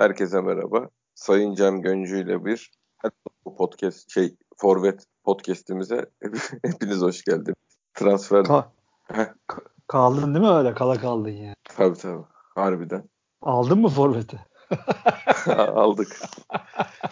Herkese merhaba. Sayın Cem Göncü ile bir podcast şey Forvet podcast'imize hepiniz hoş geldiniz. Transfer Ka- ka- kaldın değil mi öyle? Kala kaldın ya. tabii tabii. Harbiden. Aldın mı forveti? Aldık.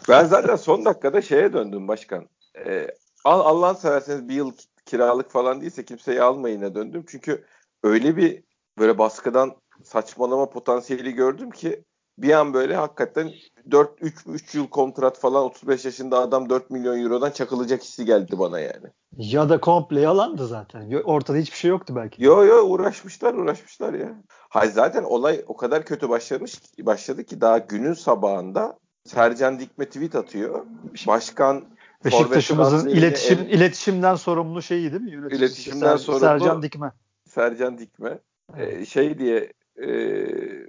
Ben zaten son dakikada şeye döndüm başkan. Ee, al Allah'ın severseniz bir yıl kiralık falan değilse kimseyi almayına döndüm. Çünkü öyle bir böyle baskıdan saçmalama potansiyeli gördüm ki bir an böyle hakikaten 4 3 3 yıl kontrat falan 35 yaşında adam 4 milyon eurodan çakılacak hissi geldi bana yani. Ya da komple yalandı zaten. Ortada hiçbir şey yoktu belki. Yo yo uğraşmışlar uğraşmışlar ya. Hayır zaten olay o kadar kötü başlamış başladı ki daha günün sabahında Sercan Dikme tweet atıyor. Başkan Beşiktaş'ımızın iletişim el, iletişimden sorumlu şeyi değil mi? Yöneticisi iletişimden Ser, sorumlu Sercan Dikme. Sercan Dikme. Ee, şey diye e,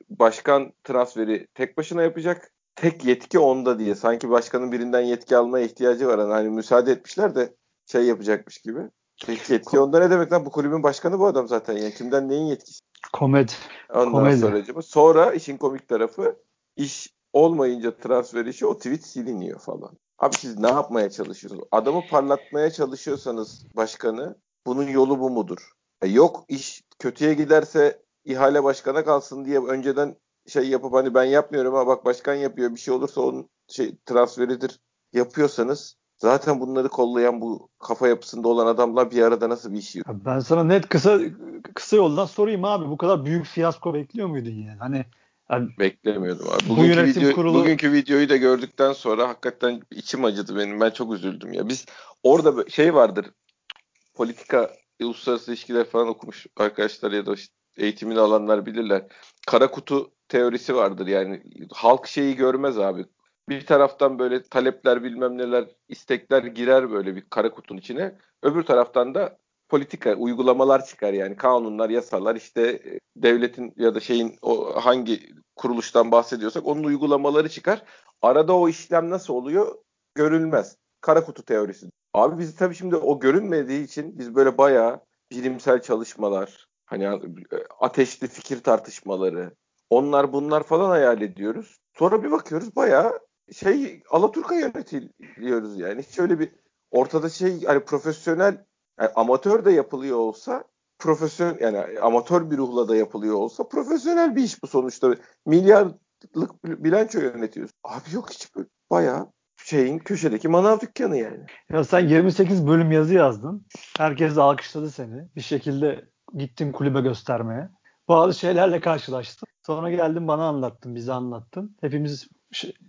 başkan transferi tek başına yapacak. Tek yetki onda diye. Sanki başkanın birinden yetki almaya ihtiyacı var. Hani, hani müsaade etmişler de şey yapacakmış gibi. Tek yetki onda ne demek lan? Bu kulübün başkanı bu adam zaten. Yani kimden neyin yetkisi? Komedi. Ondan Komedi. sonra, sonra işin komik tarafı iş olmayınca transfer işi o tweet siliniyor falan. Abi siz ne yapmaya çalışıyorsunuz? Adamı parlatmaya çalışıyorsanız başkanı bunun yolu bu mudur? E yok iş kötüye giderse ihale başkana kalsın diye önceden şey yapıp hani ben yapmıyorum ama bak başkan yapıyor bir şey olursa onun şey transferidir yapıyorsanız zaten bunları kollayan bu kafa yapısında olan adamlar bir arada nasıl bir iş yapıyor? Ben sana net kısa kısa yoldan sorayım abi bu kadar büyük fiyasko bekliyor muydun yani? Hani yani beklemiyordum abi. Bugünkü, bu video, kurulu... bugünkü videoyu da gördükten sonra hakikaten içim acıdı benim. Ben çok üzüldüm ya. Biz orada şey vardır. Politika, uluslararası ilişkiler falan okumuş arkadaşlar ya da işte eğitimini alanlar bilirler. Kara kutu teorisi vardır yani. Halk şeyi görmez abi. Bir taraftan böyle talepler bilmem neler istekler girer böyle bir kara kutunun içine. Öbür taraftan da politika uygulamalar çıkar yani kanunlar, yasalar işte e, devletin ya da şeyin o hangi kuruluştan bahsediyorsak onun uygulamaları çıkar. Arada o işlem nasıl oluyor görülmez. Kara kutu teorisi. Abi biz tabii şimdi o görünmediği için biz böyle bayağı bilimsel çalışmalar, hani e, ateşli fikir tartışmaları, onlar bunlar falan hayal ediyoruz. Sonra bir bakıyoruz bayağı şey Alaturka yönetiliyoruz yani. Hiç öyle bir ortada şey hani profesyonel yani amatör de yapılıyor olsa profesyonel yani amatör bir ruhla da yapılıyor olsa profesyonel bir iş bu sonuçta. Milyarlık bilanço yönetiyorsun. Abi yok hiç böyle bayağı şeyin köşedeki manav dükkanı yani. Ya sen 28 bölüm yazı yazdın. Herkes alkışladı seni. Bir şekilde gittin kulübe göstermeye. Bazı şeylerle karşılaştın. Sonra geldin bana anlattın, bize anlattın. Hepimiz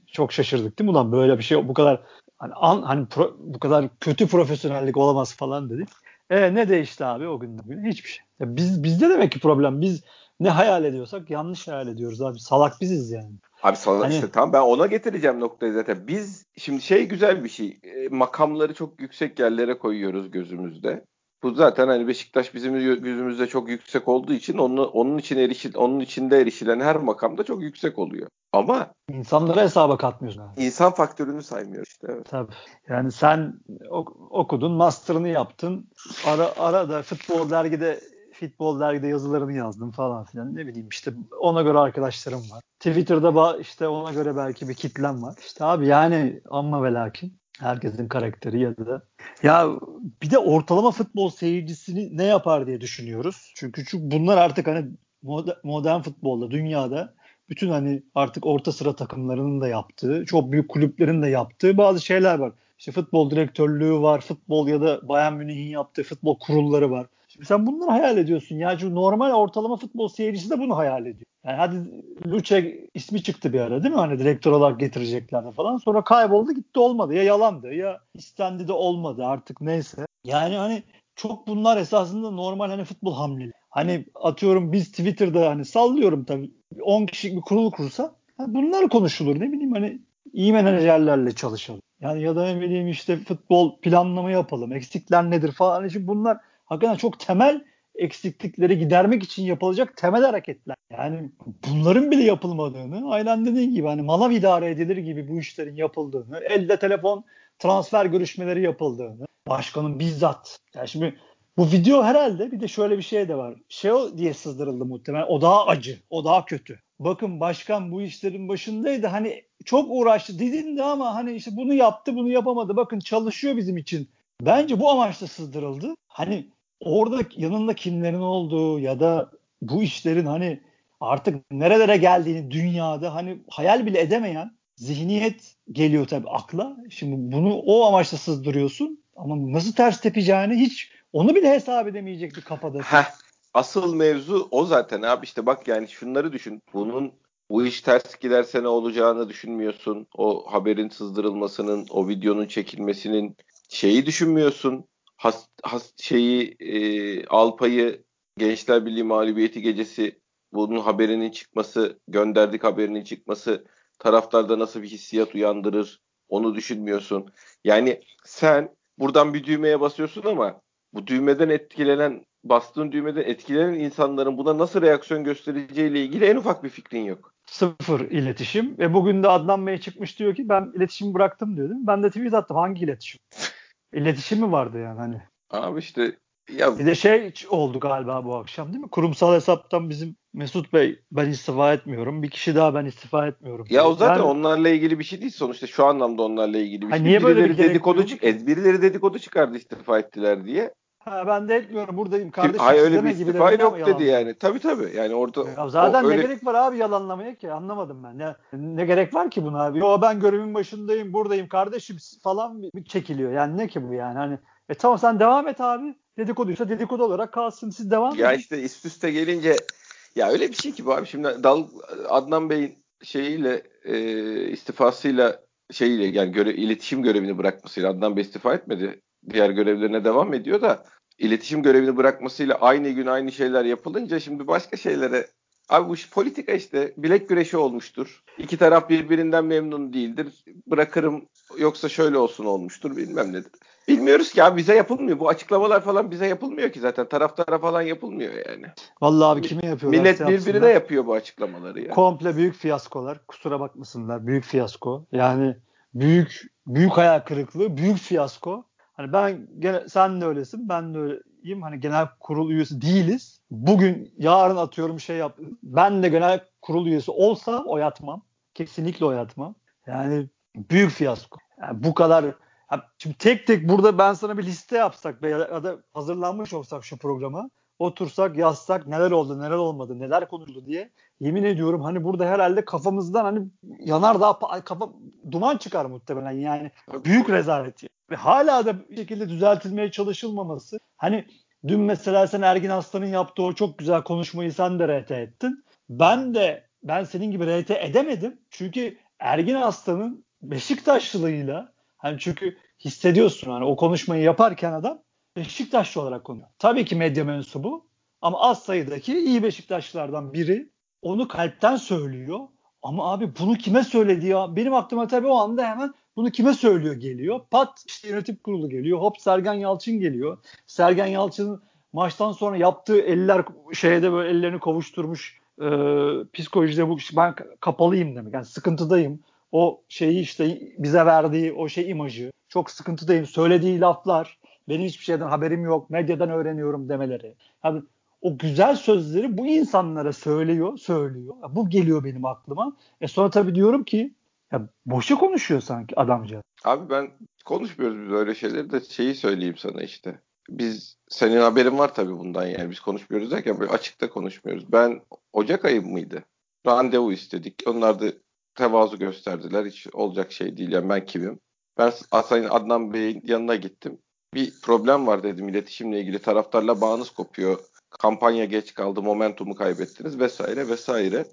çok şaşırdık değil mi? Ulan böyle bir şey bu kadar hani, an, hani pro, bu kadar kötü profesyonellik olamaz falan dedik. E ne değişti abi o günden bugüne? Hiçbir şey. Ya biz bizde demek ki problem. Biz ne hayal ediyorsak yanlış hayal ediyoruz abi. Salak biziz yani. Abi salak hani... işte tamam ben ona getireceğim noktayı zaten. Biz şimdi şey güzel bir şey. E, makamları çok yüksek yerlere koyuyoruz gözümüzde. Bu zaten hani Beşiktaş bizim gözümüzde çok yüksek olduğu için onun onun için erişil onun içinde erişilen her makamda çok yüksek oluyor. Ama insanlara hesaba katmıyorsun. Abi. İnsan faktörünü saymıyor işte. Evet. Tabii. Yani sen okudun, master'ını yaptın. Ara ara da futbol dergide futbol dergide yazılarını yazdım falan filan. Ne bileyim işte ona göre arkadaşlarım var. Twitter'da işte ona göre belki bir kitlem var. İşte abi yani amma ve lakin herkesin karakteri ya da ya bir de ortalama futbol seyircisini ne yapar diye düşünüyoruz. Çünkü, çünkü bunlar artık hani modern futbolda dünyada bütün hani artık orta sıra takımlarının da yaptığı, çok büyük kulüplerin de yaptığı bazı şeyler var. İşte futbol direktörlüğü var, futbol ya da Bayern Münih'in yaptığı futbol kurulları var. Şimdi sen bunları hayal ediyorsun. Ya çünkü normal ortalama futbol seyircisi de bunu hayal ediyor. Yani hadi Luce ismi çıktı bir ara değil mi? Hani direktör olarak getireceklerdi falan. Sonra kayboldu gitti olmadı. Ya yalandı ya istendi de olmadı artık neyse. Yani hani çok bunlar esasında normal hani futbol hamleleri. Hani atıyorum biz Twitter'da hani sallıyorum tabii 10 kişilik bir kurul kursa hani bunlar konuşulur ne bileyim hani iyi menajerlerle çalışalım. Yani ya da ne bileyim işte futbol planlama yapalım. Eksikler nedir falan. Şimdi bunlar hakikaten çok temel eksiklikleri gidermek için yapılacak temel hareketler. Yani bunların bile yapılmadığını, aynen dediğin gibi hani manav idare edilir gibi bu işlerin yapıldığını, elde telefon transfer görüşmeleri yapıldığını, başkanın bizzat. Yani şimdi bu video herhalde bir de şöyle bir şey de var. Şey diye sızdırıldı muhtemelen. O daha acı, o daha kötü. bakın başkan bu işlerin başındaydı. Hani çok uğraştı didindi ama hani işte bunu yaptı bunu yapamadı. Bakın çalışıyor bizim için. Bence bu amaçla sızdırıldı. Hani orada yanında kimlerin olduğu ya da bu işlerin hani artık nerelere geldiğini dünyada hani hayal bile edemeyen zihniyet geliyor tabii akla. Şimdi bunu o amaçla sızdırıyorsun ama nasıl ters tepeceğini hiç onu bile hesap edemeyecek bir kafada. Heh, asıl mevzu o zaten abi işte bak yani şunları düşün. Bunun bu iş ters giderse ne olacağını düşünmüyorsun. O haberin sızdırılmasının, o videonun çekilmesinin şeyi düşünmüyorsun. Has, has şeyi e, Alpay'ı Gençler Birliği mağlubiyeti gecesi bunun haberinin çıkması, gönderdik haberinin çıkması taraftarda nasıl bir hissiyat uyandırır onu düşünmüyorsun. Yani sen buradan bir düğmeye basıyorsun ama bu düğmeden etkilenen bastığın düğmeden etkilenen insanların buna nasıl reaksiyon göstereceğiyle ilgili en ufak bir fikrin yok. Sıfır iletişim ve bugün de Adnan Bey çıkmış diyor ki ben iletişimi bıraktım diyor değil mi? Ben de tweet attım hangi iletişim? İletişim mi vardı yani hani? Abi işte ya... Bir de şey oldu galiba bu akşam değil mi? Kurumsal hesaptan bizim Mesut Bey ben istifa etmiyorum. Bir kişi daha ben istifa etmiyorum. Ya o zaten yani, onlarla ilgili bir şey değil sonuçta şu anlamda onlarla ilgili bir şey. Niye böyle bir dedikodu çık birileri dedikodu çıkardı istifa ettiler diye. Ha, ben de etmiyorum buradayım kardeşim. Hayır öyle bir istifa yok dedi yani. Tabii tabii. Yani orada ya zaten ne öyle... gerek var abi yalanlamaya ki anlamadım ben. Ne, ne gerek var ki buna abi? Yo ben görevimin başındayım, buradayım kardeşim falan çekiliyor. Yani ne ki bu yani? Hani e tamam sen devam et abi. Dedikoduysa dedikodu olarak kalsın siz devam edin. Ya işte üst üste gelince ya öyle bir şey ki bu abi şimdi Dal Adnan Bey'in şeyiyle e, istifasıyla şeyiyle yani göre, iletişim görevini bırakmasıyla Adnan Bey istifa etmedi. Diğer görevlerine devam ediyor da iletişim görevini bırakmasıyla aynı gün aynı şeyler yapılınca şimdi başka şeylere Abi bu politika işte bilek güreşi olmuştur. İki taraf birbirinden memnun değildir. Bırakırım yoksa şöyle olsun olmuştur bilmem nedir. Bilmiyoruz ki abi bize yapılmıyor. Bu açıklamalar falan bize yapılmıyor ki zaten. Taraftara falan yapılmıyor yani. Vallahi abi kime yapıyorlar? Millet birbirine yapıyor bu açıklamaları ya. Komple büyük fiyaskolar. Kusura bakmasınlar. Büyük fiyasko. Yani büyük büyük hayal kırıklığı, büyük fiyasko. Hani ben gene sen de öylesin, ben de öyleyim. Hani genel kurul üyesi değiliz. Bugün yarın atıyorum şey yap. Ben de genel kurul üyesi olsam oyatmam. Kesinlikle oyatmam. Yani büyük fiyasko. Yani bu kadar Şimdi tek tek burada ben sana bir liste yapsak ya da hazırlanmış olsak şu programa otursak yazsak neler oldu neler olmadı neler konuşuldu diye yemin ediyorum hani burada herhalde kafamızdan hani yanar daha kafa duman çıkar muhtemelen yani. Büyük rezalet ve hala da bir şekilde düzeltilmeye çalışılmaması. Hani dün mesela sen Ergin Aslan'ın yaptığı o çok güzel konuşmayı sen de RT ettin. Ben de ben senin gibi RT edemedim. Çünkü Ergin Aslan'ın Beşiktaşlılığıyla Hani çünkü hissediyorsun hani o konuşmayı yaparken adam Beşiktaşlı olarak konuyor. Tabii ki medya mensubu ama az sayıdaki iyi Beşiktaşlılardan biri onu kalpten söylüyor. Ama abi bunu kime söyledi ya? Benim aklıma tabii o anda hemen bunu kime söylüyor geliyor. Pat işte yönetim kurulu geliyor. Hop Sergen Yalçın geliyor. Sergen Yalçın'ın maçtan sonra yaptığı eller şeyde böyle ellerini kovuşturmuş e, psikolojide bu ben kapalıyım demek. Yani sıkıntıdayım o şeyi işte bize verdiği o şey imajı çok sıkıntıdayım. Söylediği laflar benim hiçbir şeyden haberim yok. Medyadan öğreniyorum demeleri. Yani o güzel sözleri bu insanlara söylüyor, söylüyor. Bu geliyor benim aklıma. E sonra tabii diyorum ki ya boşa konuşuyor sanki adamca. Abi ben konuşmuyoruz biz öyle şeyleri de şeyi söyleyeyim sana işte. Biz senin haberin var tabii bundan yani biz konuşmuyoruz derken böyle açıkta konuşmuyoruz. Ben Ocak ayı mıydı? Randevu istedik. Onlar da tevazu gösterdiler. Hiç olacak şey değil. Yani ben kimim? Ben Sayın Adnan Bey'in yanına gittim. Bir problem var dedim iletişimle ilgili. Taraftarla bağınız kopuyor. Kampanya geç kaldı. Momentumu kaybettiniz vesaire vesaire.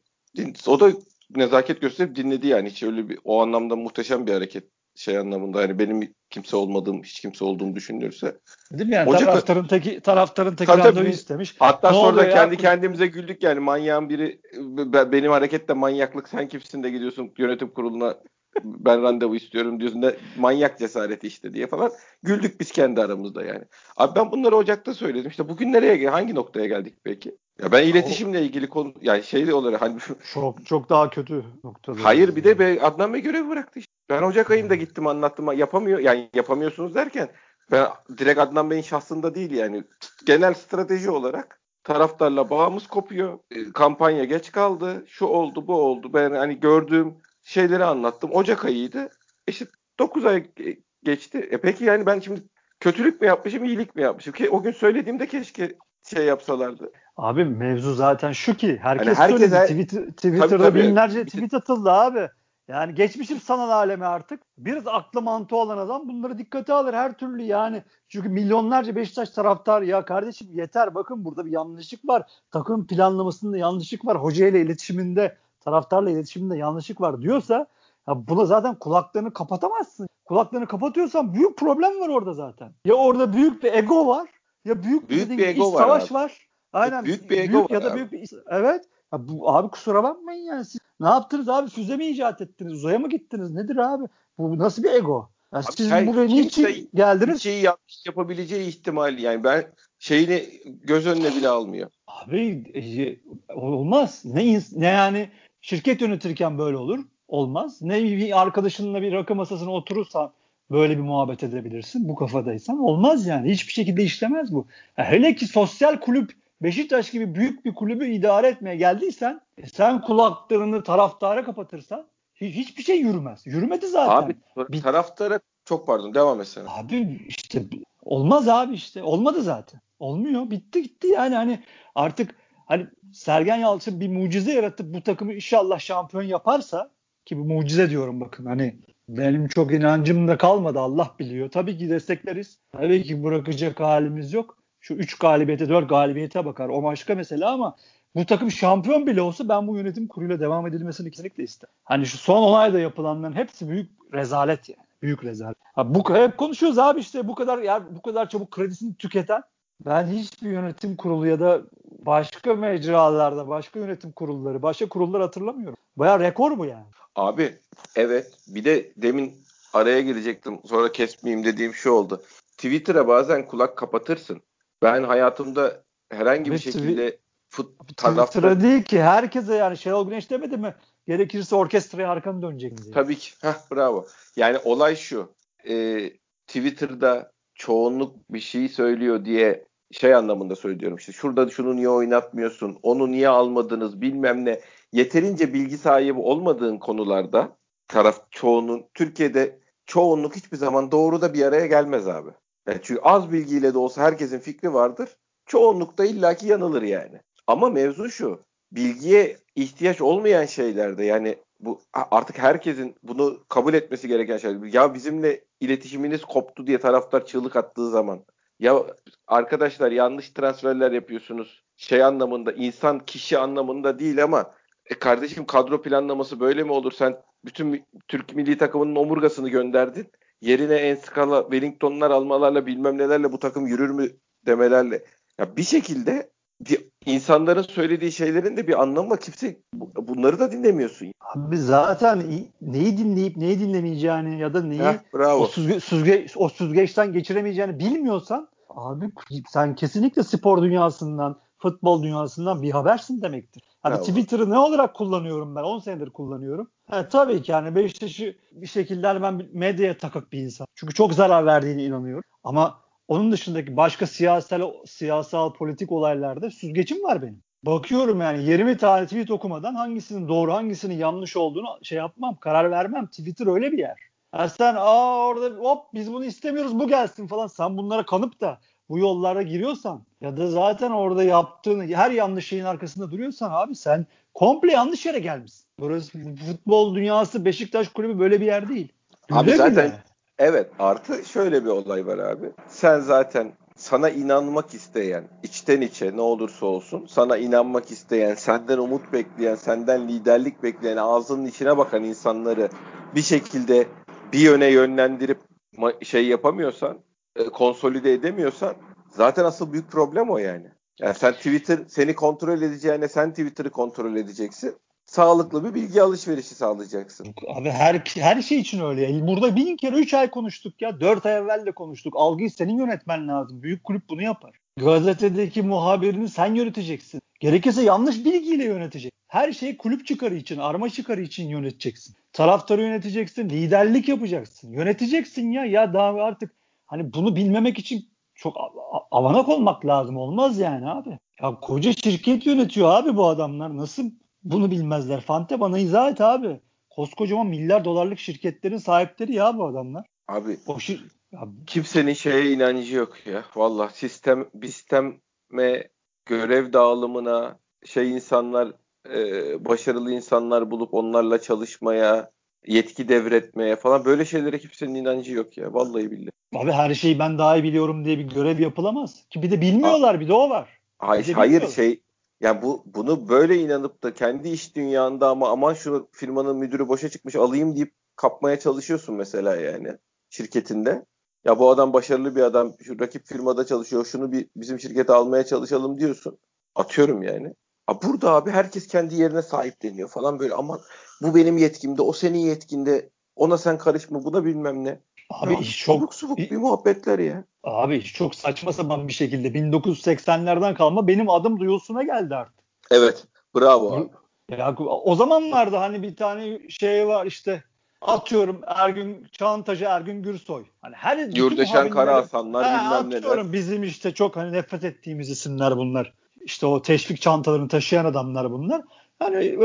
O da nezaket gösterip dinledi yani. Hiç öyle bir o anlamda muhteşem bir hareket şey anlamında hani benim kimse olmadığım hiç kimse olduğumu düşünülürse. Değil mi yani Ocak, taraftarın teki taraftarın teki tabii, randevu istemiş. Hatta ne sonra da kendi ya? kendimize güldük yani manyağın biri benim harekette manyaklık sen kimsin de gidiyorsun yönetim kuruluna ben randevu istiyorum diyorsun da manyak cesareti işte diye falan. Güldük biz kendi aramızda yani. Abi ben bunları Ocak'ta söyledim. İşte bugün nereye hangi noktaya geldik peki? Ya ben iletişimle ilgili konu yani şeyli olarak hani çok çok daha kötü noktada. Hayır bir de be, Adnan Bey görev bıraktı işte. Ben Ocak ayında gittim anlattım. Yapamıyor yani yapamıyorsunuz derken ben direkt Adnan Bey'in şahsında değil yani genel strateji olarak taraftarla bağımız kopuyor. E, kampanya geç kaldı. Şu oldu, bu oldu. Ben hani gördüğüm şeyleri anlattım. Ocak ayıydı. İşte 9 ay geçti. E peki yani ben şimdi kötülük mü yapmışım, iyilik mi yapmışım? Ki o gün söylediğimde keşke şey yapsalardı. Abi mevzu zaten şu ki herkes hani herkes söyledi. Twitter, Twitter'da tabii, tabii. binlerce tweet atıldı abi. Yani geçmişim sanal aleme artık. Biraz aklı mantığı olan adam bunları dikkate alır her türlü yani. Çünkü milyonlarca Beşiktaş taraftar ya kardeşim yeter bakın burada bir yanlışlık var. Takım planlamasında yanlışlık var. Hoca ile iletişiminde taraftarla iletişiminde yanlışlık var diyorsa ya buna zaten kulaklarını kapatamazsın. Kulaklarını kapatıyorsan büyük problem var orada zaten. Ya orada büyük bir ego var ya büyük, büyük bir ego var savaş abi. var. Aynen. Büyük bir ego büyük var ya da büyük bir evet. Ya bu, abi kusura bakmayın yani siz ne yaptınız abi? Füze mi icat ettiniz? Uzaya mı gittiniz? Nedir abi? Bu nasıl bir ego? Ya abi siz her, buraya niçin geldiniz? Şeyi yanlış yapabileceği ihtimali yani ben şeyini göz önüne bile almıyor. Abi e, olmaz. Ne, ne yani şirket yönetirken böyle olur. Olmaz. Ne bir arkadaşınla bir rakı masasına oturursan böyle bir muhabbet edebilirsin. Bu kafadaysan olmaz yani. Hiçbir şekilde işlemez bu. Ya hele ki sosyal kulüp Beşiktaş gibi büyük bir kulübü idare etmeye geldiysen e sen kulaklarını taraftara kapatırsan hiç, hiçbir şey yürümez. Yürümedi zaten. Abi bir, taraftara çok pardon devam etsene. Abi işte olmaz abi işte. Olmadı zaten. Olmuyor. Bitti gitti yani hani artık hani Sergen Yalçın bir mucize yaratıp bu takımı inşallah şampiyon yaparsa ki bu mucize diyorum bakın hani benim çok inancım da kalmadı Allah biliyor. Tabii ki destekleriz. Tabii ki bırakacak halimiz yok şu 3 galibiyete 4 galibiyete bakar. O başka mesela ama bu takım şampiyon bile olsa ben bu yönetim kuruyla devam edilmesini kesinlikle isterim. Hani şu son 10 ayda yapılanların hepsi büyük rezalet yani. Büyük rezalet. Ha, bu hep konuşuyoruz abi işte bu kadar ya bu kadar çabuk kredisini tüketen ben hiçbir yönetim kurulu ya da başka mecralarda, başka yönetim kurulları, başka kurullar hatırlamıyorum. Baya rekor bu yani. Abi evet bir de demin araya girecektim sonra kesmeyeyim dediğim şu oldu. Twitter'a bazen kulak kapatırsın. Ben hayatımda herhangi bir şekilde fut, tarafta... değil ki herkese yani Şenol Güneş demedi mi? Gerekirse orkestraya arkanı dönecek diye. Tabii ki. Heh, bravo. Yani olay şu. E, Twitter'da çoğunluk bir şey söylüyor diye şey anlamında söylüyorum işte şurada şunu niye oynatmıyorsun onu niye almadınız bilmem ne yeterince bilgi sahibi olmadığın konularda taraf çoğunun Türkiye'de çoğunluk hiçbir zaman doğru da bir araya gelmez abi. Yani çünkü az bilgiyle de olsa herkesin fikri vardır. Çoğunlukta illaki yanılır yani. Ama mevzu şu. Bilgiye ihtiyaç olmayan şeylerde yani bu artık herkesin bunu kabul etmesi gereken şeyler. Ya bizimle iletişiminiz koptu diye taraftar çığlık attığı zaman ya arkadaşlar yanlış transferler yapıyorsunuz. Şey anlamında insan kişi anlamında değil ama e kardeşim kadro planlaması böyle mi olur? Sen bütün Türk milli takımının omurgasını gönderdin yerine en skala Wellington'lar almalarla bilmem nelerle bu takım yürür mü demelerle ya bir şekilde insanların söylediği şeylerin de bir anlamı var. Kimse bunları da dinlemiyorsun. Abi zaten neyi dinleyip neyi dinlemeyeceğini ya da neyi Heh, bravo. o, süzge, süzge, o süzgeçten geçiremeyeceğini bilmiyorsan abi sen kesinlikle spor dünyasından, futbol dünyasından bir habersin demektir. Hani Twitter'ı ne olarak kullanıyorum ben? 10 senedir kullanıyorum. Ha, tabii ki yani Beşiktaş'ı bir şekilde hani ben medyaya takık bir insan. Çünkü çok zarar verdiğine inanıyorum. Ama onun dışındaki başka siyasal siyasal politik olaylarda süzgecim var benim. Bakıyorum yani 20 tane tweet okumadan hangisinin doğru hangisinin yanlış olduğunu şey yapmam, karar vermem. Twitter öyle bir yer. Yani sen aa orada hop biz bunu istemiyoruz bu gelsin falan. Sen bunlara kanıp da bu yollara giriyorsan ya da zaten orada yaptığın her yanlış şeyin arkasında duruyorsan abi sen komple yanlış yere gelmişsin. Burası futbol dünyası Beşiktaş kulübü böyle bir yer değil. Abi Öyle zaten mi? Evet artı şöyle bir olay var abi. Sen zaten sana inanmak isteyen, içten içe ne olursa olsun sana inanmak isteyen, senden umut bekleyen, senden liderlik bekleyen, ağzının içine bakan insanları bir şekilde bir yöne yönlendirip şey yapamıyorsan, e, konsolide edemiyorsan zaten asıl büyük problem o yani. Yani sen Twitter seni kontrol edeceğine sen Twitter'ı kontrol edeceksin. Sağlıklı bir bilgi alışverişi sağlayacaksın. Abi her her şey için öyle. Burada bin kere 3 ay konuştuk ya. 4 ay evvel de konuştuk. Algıyı senin yönetmen lazım. Büyük kulüp bunu yapar. Gazetedeki muhabirini sen yöneteceksin. Gerekirse yanlış bilgiyle yönetecek. Her şeyi kulüp çıkarı için, arma çıkarı için yöneteceksin. Taraftarı yöneteceksin, liderlik yapacaksın. Yöneteceksin ya. Ya daha artık hani bunu bilmemek için çok avanak olmak lazım olmaz yani abi. Ya koca şirket yönetiyor abi bu adamlar. Nasıl bunu bilmezler? Fante bana izah et abi. Koskocaman milyar dolarlık şirketlerin sahipleri ya bu adamlar. Abi o şir abi. kimsenin şeye inancı yok ya. Valla sistem bir sisteme görev dağılımına şey insanlar e, başarılı insanlar bulup onlarla çalışmaya yetki devretmeye falan böyle şeylere kimsenin inancı yok ya. Vallahi billahi. Abi her şeyi ben daha iyi biliyorum diye bir görev yapılamaz. Ki bir de bilmiyorlar A- bir de o var. Hayır, hayır şey yani bu bunu böyle inanıp da kendi iş dünyanda ama aman şu firmanın müdürü boşa çıkmış alayım deyip kapmaya çalışıyorsun mesela yani şirketinde. Ya bu adam başarılı bir adam. Şu rakip firmada çalışıyor. Şunu bir bizim şirkete almaya çalışalım diyorsun. Atıyorum yani. Ha burada abi herkes kendi yerine sahipleniyor falan böyle aman bu benim yetkimde, o senin yetkinde. Ona sen karışma, bu da bilmem ne. Abi ya, iş çok subuk bir muhabbetler ya. Abi iş çok saçma sapan bir şekilde 1980'lerden kalma benim adım duyulsuna geldi artık. Evet. Bravo abi. Ya o zamanlarda hani bir tane şey var işte atıyorum Ergün Çantacı Ergün Gürsoy. Hani her Yurdeşen Kara Hasanlar bilmem neler. Atıyorum bizim işte çok hani nefret ettiğimiz isimler bunlar. İşte o teşvik çantalarını taşıyan adamlar bunlar. Hani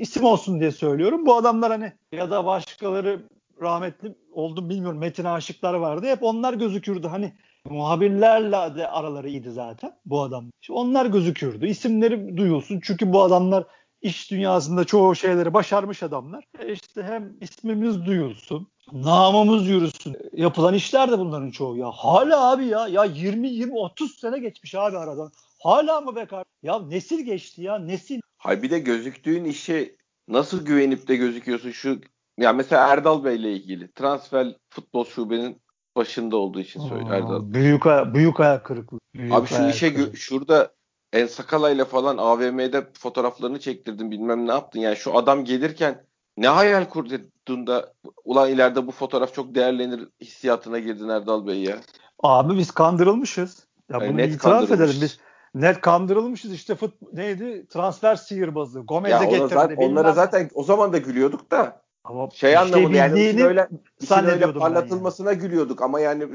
isim olsun diye söylüyorum. Bu adamlar hani ya da başkaları rahmetli oldum bilmiyorum Metin aşıklar vardı. Hep onlar gözükürdü. Hani muhabirlerle de araları iyiydi zaten bu adam. İşte onlar gözükürdü. İsimleri duyulsun. Çünkü bu adamlar iş dünyasında çoğu şeyleri başarmış adamlar. E işte hem ismimiz duyulsun, namımız yürüsün. Yapılan işler de bunların çoğu ya. Hala abi ya ya 20 20 30 sene geçmiş abi aradan. Hala mı bekar? Ya nesil geçti ya nesil. Hay bir de gözüktüğün işe nasıl güvenip de gözüküyorsun şu ya mesela Erdal Bey ile ilgili transfer futbol şubenin başında olduğu için söylüyor Erdal. Büyük büyük ayak kırıklığı. Büyük Abi şu işe gö- şurada En Sakala ile falan AVM'de fotoğraflarını çektirdin bilmem ne yaptın. Yani şu adam gelirken ne hayal kurdun da ulan ileride bu fotoğraf çok değerlenir hissiyatına girdin Erdal Bey ya. Abi biz kandırılmışız. Ya yani bunu net itiraf edelim. Biz net kandırılmışız işte fut neydi transfer sihirbazı. Gomez'e getirdi. Zaten, onlara zaten o zaman da gülüyorduk da. Ama şey anlamında yani işin öyle, işin öyle parlatılmasına yani. gülüyorduk ama yani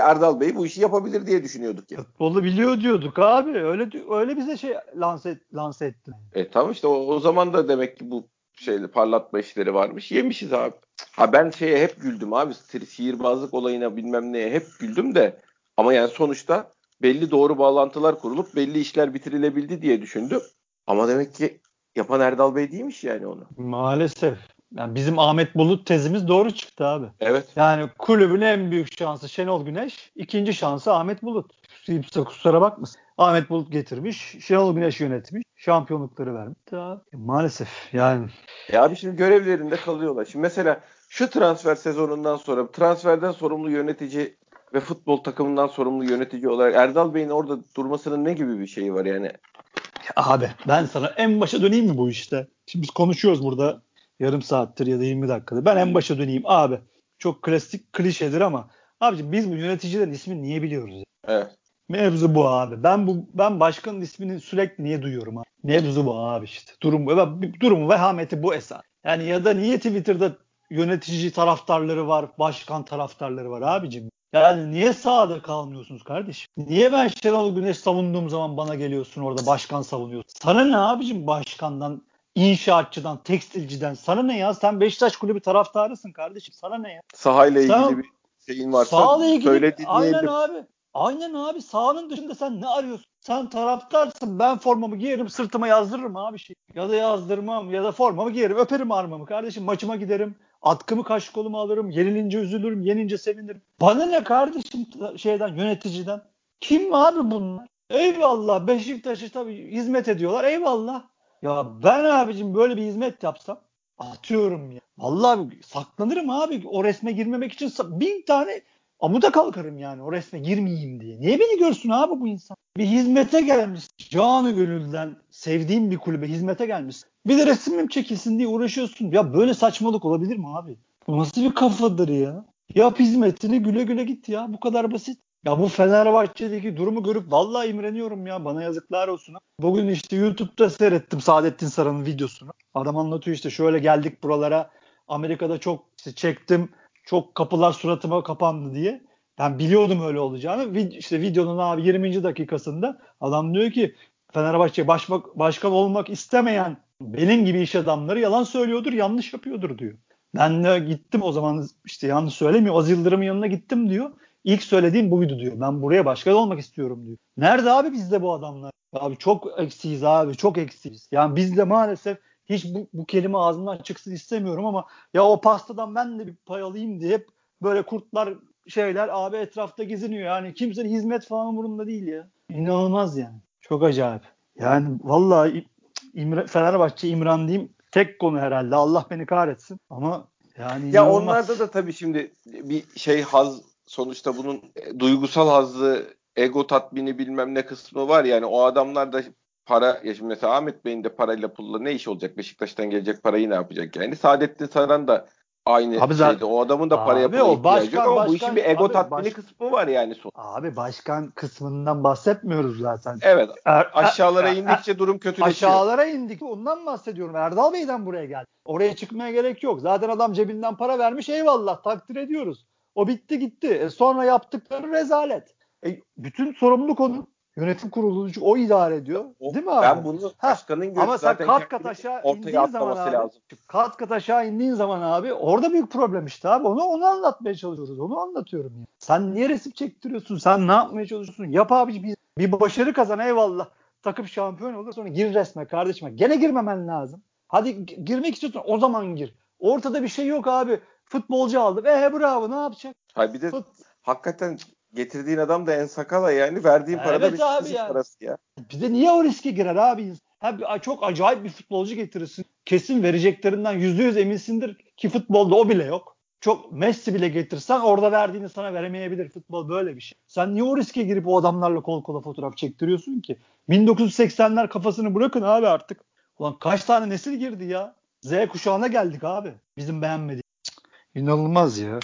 Erdal Bey bu işi yapabilir diye düşünüyorduk ya. Futbolu biliyor diyorduk abi. Öyle öyle bize şey lanse, lanse etti. E tamam işte o, o zaman da demek ki bu şeyle parlatma işleri varmış. Yemişiz abi. Ha ben şeye hep güldüm abi. Sihirbazlık olayına bilmem neye hep güldüm de ama yani sonuçta belli doğru bağlantılar kurulup belli işler bitirilebildi diye düşündüm. Ama demek ki yapan Erdal Bey değilmiş yani onu. Maalesef. Yani bizim Ahmet Bulut tezimiz doğru çıktı abi. Evet. Yani kulübün en büyük şansı Şenol Güneş, ikinci şansı Ahmet Bulut. Kimse kusura bakmasın. Ahmet Bulut getirmiş, Şenol Güneş yönetmiş, şampiyonlukları vermiş. Daha, maalesef yani. Ya abi şimdi görevlerinde kalıyorlar. Şimdi mesela şu transfer sezonundan sonra transferden sorumlu yönetici ve futbol takımından sorumlu yönetici olarak Erdal Bey'in orada durmasının ne gibi bir şeyi var yani? Abi ben sana en başa döneyim mi bu işte? Şimdi biz konuşuyoruz burada yarım saattir ya da 20 dakikada. Ben en başa döneyim abi. Çok klasik klişedir ama abicim biz bu yöneticilerin ismini niye biliyoruz? Evet. Mevzu bu abi. Ben bu ben başkanın ismini sürekli niye duyuyorum abi? Mevzu bu abi işte. Durum bu. Durumu vehameti bu esas. Yani ya da niye Twitter'da yönetici taraftarları var, başkan taraftarları var abicim? Yani niye sağda kalmıyorsunuz kardeşim? Niye ben Şenol Güneş savunduğum zaman bana geliyorsun orada başkan savunuyorsun? Sana ne abicim başkandan, inşaatçıdan, tekstilciden? Sana ne ya? Sen Beşiktaş kulübü taraftarısın kardeşim. Sana ne ya? Sahayla ilgili Sen, bir şeyin varsa sahayla ilgili, söyle Aynen abi. Aynen abi. Sahanın dışında sen ne arıyorsun? Sen taraftarsın. Ben formamı giyerim, sırtıma yazdırırım abi şey. Ya da yazdırmam ya da formamı giyerim, öperim armamı kardeşim. Maçıma giderim. Atkımı kaş koluma alırım. Yenilince üzülürüm. Yenince sevinirim. Bana ne kardeşim şeyden yöneticiden? Kim abi bunlar? Eyvallah Beşiktaş'ı tabii hizmet ediyorlar. Eyvallah. Ya ben abicim böyle bir hizmet yapsam atıyorum ya. Vallahi saklanırım abi. O resme girmemek için bin tane amuda kalkarım yani o resme girmeyeyim diye. Niye beni görsün abi bu insan? Bir hizmete gelmiş. Canı gönülden sevdiğim bir kulübe hizmete gelmiş. Bir de resimim çekilsin diye uğraşıyorsun. Ya böyle saçmalık olabilir mi abi? Bu nasıl bir kafadır ya? Yap hizmetini güle güle git ya. Bu kadar basit. Ya bu Fenerbahçe'deki durumu görüp vallahi imreniyorum ya. Bana yazıklar olsun. Bugün işte YouTube'da seyrettim Saadettin Saran'ın videosunu. Adam anlatıyor işte şöyle geldik buralara. Amerika'da çok işte çektim. Çok kapılar suratıma kapandı diye. Ben biliyordum öyle olacağını. İşte videonun abi 20. dakikasında adam diyor ki Fenerbahçe başbak, başkan olmak istemeyen benim gibi iş adamları yalan söylüyordur, yanlış yapıyordur diyor. Ben de gittim o zaman işte yanlış söylemiyor. Az Yıldırım'ın yanına gittim diyor. İlk söylediğim buydu diyor. Ben buraya başkan olmak istiyorum diyor. Nerede abi bizde bu adamlar? Abi çok eksiyiz abi çok eksiyiz. Yani bizde maalesef hiç bu, bu kelime ağzımdan çıksın istemiyorum ama ya o pastadan ben de bir pay alayım diye hep böyle kurtlar şeyler abi etrafta geziniyor. Yani kimsenin hizmet falan umurunda değil ya. İnanılmaz yani. Çok acayip. Yani vallahi İmre, Fenerbahçe İmran diyeyim tek konu herhalde. Allah beni kahretsin. Ama yani ya inanılmaz. onlarda da tabii şimdi bir şey haz sonuçta bunun duygusal hazzı ego tatmini bilmem ne kısmı var yani o adamlar da para ya şimdi mesela Ahmet Bey'in de parayla pulla ne iş olacak Beşiktaş'tan gelecek parayı ne yapacak yani Saadettin Saran da aynı abi şeydi. O adamın da paraya abi, o başkan, yok ama başkan, bu işin bir ego abi, tatmini baş... kısmı var yani. Son. Abi başkan kısmından bahsetmiyoruz zaten. Evet. Er, aşağılara er, indikçe er, durum kötüleşiyor. Aşağılara indik. Ondan bahsediyorum. Erdal Bey'den buraya geldi. Oraya çıkmaya gerek yok. Zaten adam cebinden para vermiş. Eyvallah takdir ediyoruz. O bitti gitti. E sonra yaptıkları rezalet. E, bütün sorumluluk onun. Yönetim kurulu o idare ediyor. O, değil mi abi? Ben bunu başkanın ha, Ama sen kat kat aşağı indiğin zaman abi, lazım. kat kat aşağı indiğin zaman abi orada büyük problem işte abi. Onu onu anlatmaya çalışıyoruz. Onu anlatıyorum ya. Sen niye resim çektiriyorsun? Sen ne yapmaya çalışıyorsun? Yap abi bir, bir başarı kazan eyvallah. Takım şampiyon olur sonra gir resme kardeşim. Gene girmemen lazım. Hadi girmek istiyorsun o zaman gir. Ortada bir şey yok abi. Futbolcu aldı. E bravo ne yapacak? Hayır bir de Fut... hakikaten getirdiğin adam da en sakala yani verdiğin para evet da bir yani. parası ya. Bir de niye o riske girer abi? Ha, çok acayip bir futbolcu getirirsin. Kesin vereceklerinden yüzde yüz eminsindir ki futbolda o bile yok. Çok Messi bile getirsen orada verdiğini sana veremeyebilir. Futbol böyle bir şey. Sen niye o riske girip o adamlarla kol kola fotoğraf çektiriyorsun ki? 1980'ler kafasını bırakın abi artık. Ulan kaç tane nesil girdi ya? Z kuşağına geldik abi. Bizim beğenmediğimiz. İnanılmaz ya.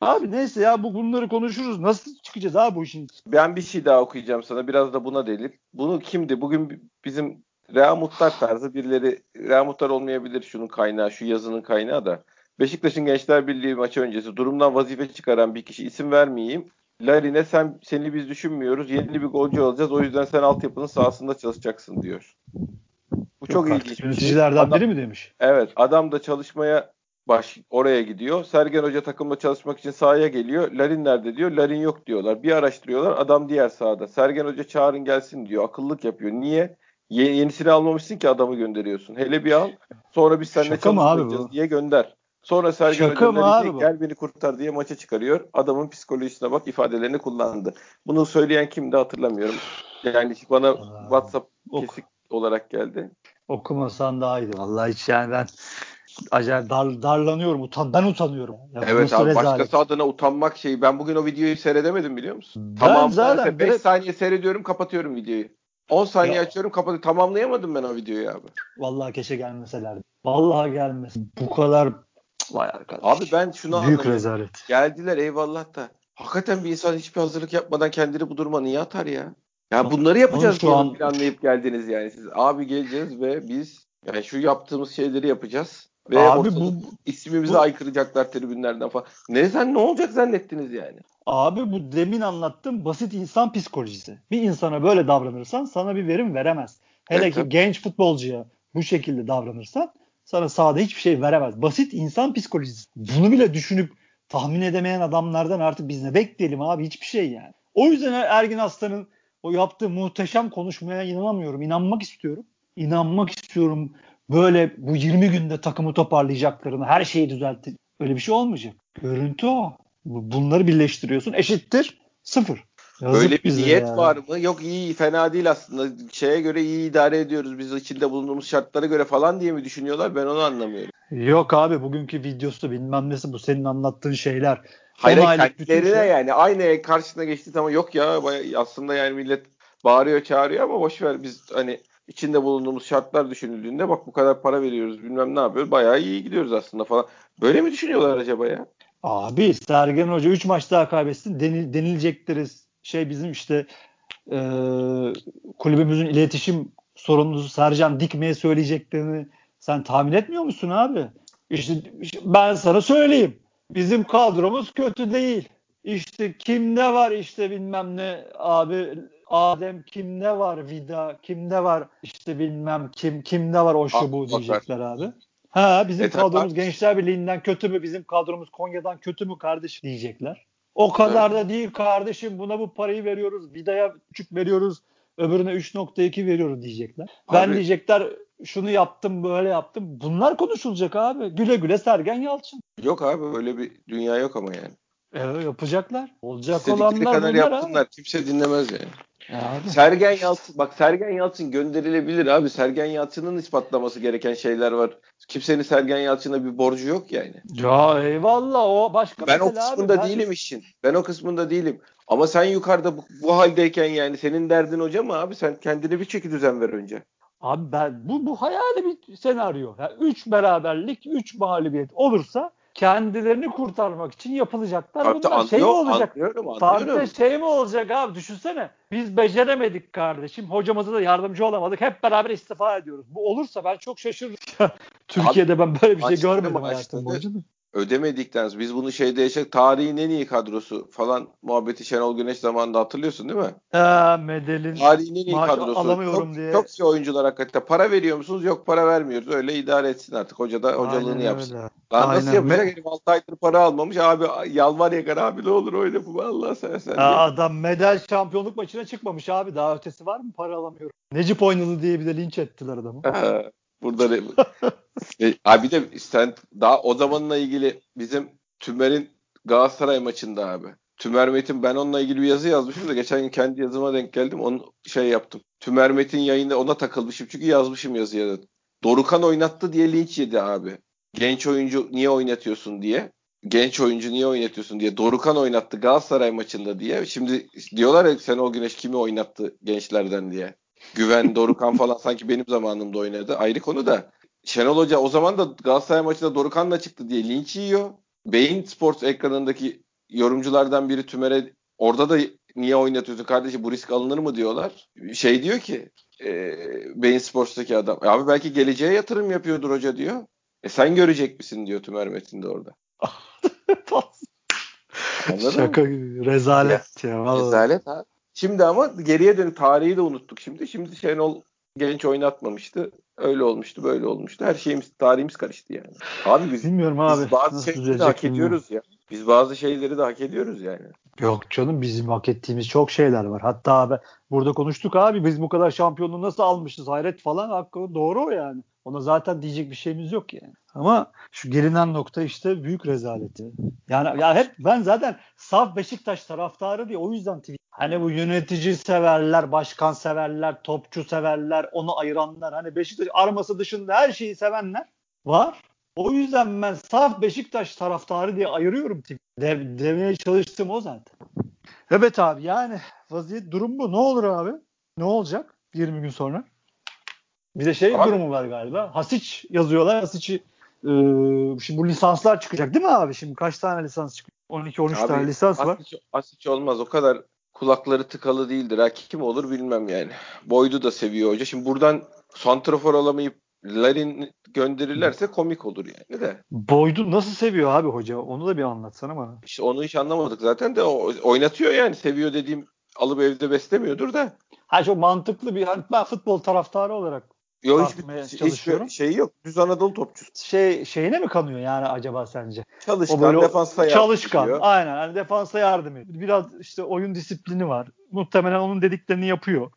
Abi neyse ya bu bunları konuşuruz. Nasıl çıkacağız abi bu işin? Ben bir şey daha okuyacağım sana. Biraz da buna delil. Bunu kimdi? Bugün bizim Real Muhtar tarzı birileri Real Muhtar olmayabilir şunun kaynağı, şu yazının kaynağı da. Beşiktaş'ın Gençler Birliği maçı öncesi durumdan vazife çıkaran bir kişi isim vermeyeyim. Larine sen seni biz düşünmüyoruz. Yeni bir golcü alacağız. O yüzden sen altyapının sahasında çalışacaksın diyor. Bu çok, çok ilginç. Yöneticilerden biri mi demiş? Evet. Adam da çalışmaya baş oraya gidiyor. Sergen Hoca takımla çalışmak için sahaya geliyor. Larin nerede diyor. Larin yok diyorlar. Bir araştırıyorlar. Adam diğer sahada. Sergen Hoca çağırın gelsin diyor. Akıllık yapıyor. Niye? Ye- yenisini almamışsın ki adamı gönderiyorsun. Hele bir al. Sonra biz seninle çalışacağız diye gönder. Sonra Sergen Şaka Hoca Larin'i gel beni kurtar diye maça çıkarıyor. Adamın psikolojisine bak ifadelerini kullandı. Bunu söyleyen kimdi hatırlamıyorum. Yani bana Aa, WhatsApp kesik olarak geldi. Okumasan daha iyiydi. Vallahi hiç yani ben acayip dar, darlanıyorum. Utan, ben utanıyorum. Ya evet abi rezalet. başkası adına utanmak şeyi. Ben bugün o videoyu seyredemedim biliyor musun? Ben tamam zaten 5 saniye seyrediyorum kapatıyorum videoyu. 10 saniye ya. açıyorum kapatıyorum. Tamamlayamadım ben o videoyu abi. Vallahi keşke gelmeselerdi. Vallahi gelmesin. Bu kadar vay arkadaş. Abi ben şunu Büyük rezalet. Geldiler eyvallah da. Hakikaten bir insan hiçbir hazırlık yapmadan kendini bu duruma niye atar ya? Ya bunları yapacağız şu an planlayıp geldiniz yani siz. Abi geleceğiz ve biz yani şu yaptığımız şeyleri yapacağız. Ve Abi bu ismimizi bu, aykıracaklar tribünlerden falan. Ne sen ne olacak zannettiniz yani? Abi bu demin anlattığım basit insan psikolojisi. Bir insana böyle davranırsan sana bir verim veremez. Hele evet, ki tabii. genç futbolcuya bu şekilde davranırsan sana sahada hiçbir şey veremez. Basit insan psikolojisi. Bunu bile düşünüp tahmin edemeyen adamlardan artık biz ne bekleyelim abi hiçbir şey yani. O yüzden Ergin Aslan'ın o yaptığı muhteşem konuşmaya inanamıyorum. İnanmak istiyorum. İnanmak istiyorum böyle bu 20 günde takımı toparlayacaklarını, her şeyi düzeltti. Öyle bir şey olmayacak. Görüntü o. Bunları birleştiriyorsun. Eşittir. Sıfır. Yazık Böyle bir niyet yani. var mı? Yok iyi fena değil aslında. Şeye göre iyi idare ediyoruz. Biz içinde bulunduğumuz şartlara göre falan diye mi düşünüyorlar? Ben onu anlamıyorum. Yok abi bugünkü videosu bilmem nesi bu senin anlattığın şeyler. Hayır kendileri de şey... yani aynı karşısına geçti ama yok ya aslında yani millet bağırıyor çağırıyor ama boş ver biz hani içinde bulunduğumuz şartlar düşünüldüğünde bak bu kadar para veriyoruz bilmem ne yapıyoruz bayağı iyi gidiyoruz aslında falan. Böyle mi düşünüyorlar acaba ya? Abi Sergen Hoca 3 maç daha kaybetsin denil, denilecekleri şey bizim işte e, kulübümüzün iletişim sorumlusu Sercan Dikme'ye söyleyeceklerini sen tahmin etmiyor musun abi? İşte ben sana söyleyeyim. Bizim kadromuz kötü değil. İşte kimde var işte bilmem ne abi Adem kimde var Vida kimde var işte bilmem kim kimde var o şu bu diyecekler abi. Ha bizim e, kadromuz Gençler Birliği'nden kötü mü? Bizim kadromuz Konya'dan kötü mü kardeşim diyecekler. O kadar evet. da değil kardeşim. Buna bu parayı veriyoruz. Vida'ya küçük veriyoruz. Öbürüne 3.2 veriyoruz diyecekler. Abi, ben diyecekler şunu yaptım böyle yaptım. Bunlar konuşulacak abi. Güle güle Sergen Yalçın. Yok abi öyle bir dünya yok ama yani. Evet yapacaklar. Olacak İstedikleri olanlar kadar yapsınlar. Abi. Kimse dinlemez yani. Abi. Sergen Yalçın bak Sergen Yalçın gönderilebilir abi. Sergen Yalçın'ın ispatlaması gereken şeyler var. Kimsenin Sergen Yalçın'a bir borcu yok yani. Ya eyvallah o başka Ben o kısmında abi. değilim ben... işin. Ben o kısmında değilim. Ama sen yukarıda bu, bu haldeyken yani senin derdin hoca mı abi? Sen kendine bir çeki düzen ver önce. Abi ben bu bu hayali bir senaryo. Yani üç beraberlik, üç mağlubiyet olursa kendilerini kurtarmak için yapılacaklar Tabii, bunlar. Anlıyor, şey mi olacak? Anlıyorum, anlıyorum. şey mi olacak abi? Düşünsene. Biz beceremedik kardeşim. Hocamıza da yardımcı olamadık. Hep beraber istifa ediyoruz. Bu olursa ben çok şaşırırım. Türkiye'de ben böyle bir şey görmedim hayatım boyunca ödemedikten sonra biz bunu şeyde yaşadık. Tarihin en iyi kadrosu falan muhabbeti Şenol Güneş zamanında hatırlıyorsun değil mi? Ha, Medel'in Tarihin en iyi kadrosu. Alamıyorum çok, diye. Çok iyi oyuncular hakikaten. Para veriyor musunuz? Yok para vermiyoruz. Öyle idare etsin artık. Hoca da hocalığını Aynen yapsın. Öyle. Lan nasıl yapacak? Herif 6 aydır para almamış. Abi yalvar yakar abi ne olur oyna bu. Allah seversen. Ya adam medal şampiyonluk maçına çıkmamış abi. Daha ötesi var mı? Para alamıyorum. Necip oynadı diye bir de linç ettiler adamı. Burada e, abi de sen daha o zamanla ilgili bizim Tümer'in Galatasaray maçında abi. Tümer Metin ben onunla ilgili bir yazı yazmışım da geçen gün kendi yazıma denk geldim. Onu şey yaptım. Tümer Metin yayında ona takılmışım çünkü yazmışım yazıya da. Dorukan oynattı diye linç yedi abi. Genç oyuncu niye oynatıyorsun diye. Genç oyuncu niye oynatıyorsun diye. Dorukan oynattı Galatasaray maçında diye. Şimdi diyorlar ya sen o güneş kimi oynattı gençlerden diye. Güven, Dorukan falan sanki benim zamanımda oynadı. Ayrı konu da. Şenol Hoca o zaman da Galatasaray maçında Dorukan da çıktı diye linç yiyor. Beyin Sports ekranındaki yorumculardan biri Tümer'e orada da niye oynatıyorsun kardeşim bu risk alınır mı diyorlar. Şey diyor ki e, Beyin Sports'taki adam. Abi belki geleceğe yatırım yapıyordur hoca diyor. E sen görecek misin diyor Tümer Metin de orada. Şaka gibi. Rezalet ya. ya rezalet abi. Şimdi ama geriye dönüp tarihi de unuttuk şimdi. Şimdi Şenol genç oynatmamıştı. Öyle olmuştu, böyle olmuştu. Her şeyimiz, tarihimiz karıştı yani. Abi biz, Bilmiyorum abi. biz bazı şeyleri de hak ediyoruz ya. Biz bazı şeyleri de hak ediyoruz yani. Yok canım bizim hak ettiğimiz çok şeyler var. Hatta abi burada konuştuk abi biz bu kadar şampiyonluğu nasıl almışız hayret falan hakkı doğru o yani. Ona zaten diyecek bir şeyimiz yok yani. Ama şu gelinen nokta işte büyük rezaleti. Yani ya hep ben zaten saf Beşiktaş taraftarı diye o yüzden tweet. Hani bu yönetici severler, başkan severler, topçu severler, onu ayıranlar. Hani Beşiktaş arması dışında her şeyi sevenler var. O yüzden ben saf Beşiktaş taraftarı diye ayırıyorum. De, demeye çalıştım o zaten. Evet abi yani vaziyet durum bu. Ne olur abi? Ne olacak 20 gün sonra? Bir de şey abi, durumu var galiba. Hasiç yazıyorlar. Hasiç'i e, şimdi bu lisanslar çıkacak değil mi abi? Şimdi kaç tane lisans çıkıyor? 12-13 tane lisans var. Hasiç, Hasiç olmaz. O kadar kulakları tıkalı değildir. Ha, kim olur bilmem yani. Boydu da seviyor hoca. Şimdi buradan santrafor alamayıp Larin gönderirlerse komik olur yani de. Boyd'u nasıl seviyor abi hoca? Onu da bir anlatsana bana. İşte onu hiç anlamadık zaten de oynatıyor yani. Seviyor dediğim alıp evde beslemiyordur da. Ha çok mantıklı bir hani ben futbol taraftarı olarak Yok hiçbir, hiçbir şey yok. Düz Anadolu topçusu. Şey şeyine mi kanıyor yani acaba sence? Çalışkan, o böyle defansa Çalışkan. Ediyor. Aynen. Hani defansa yardım ediyor. Biraz işte oyun disiplini var. Muhtemelen onun dediklerini yapıyor.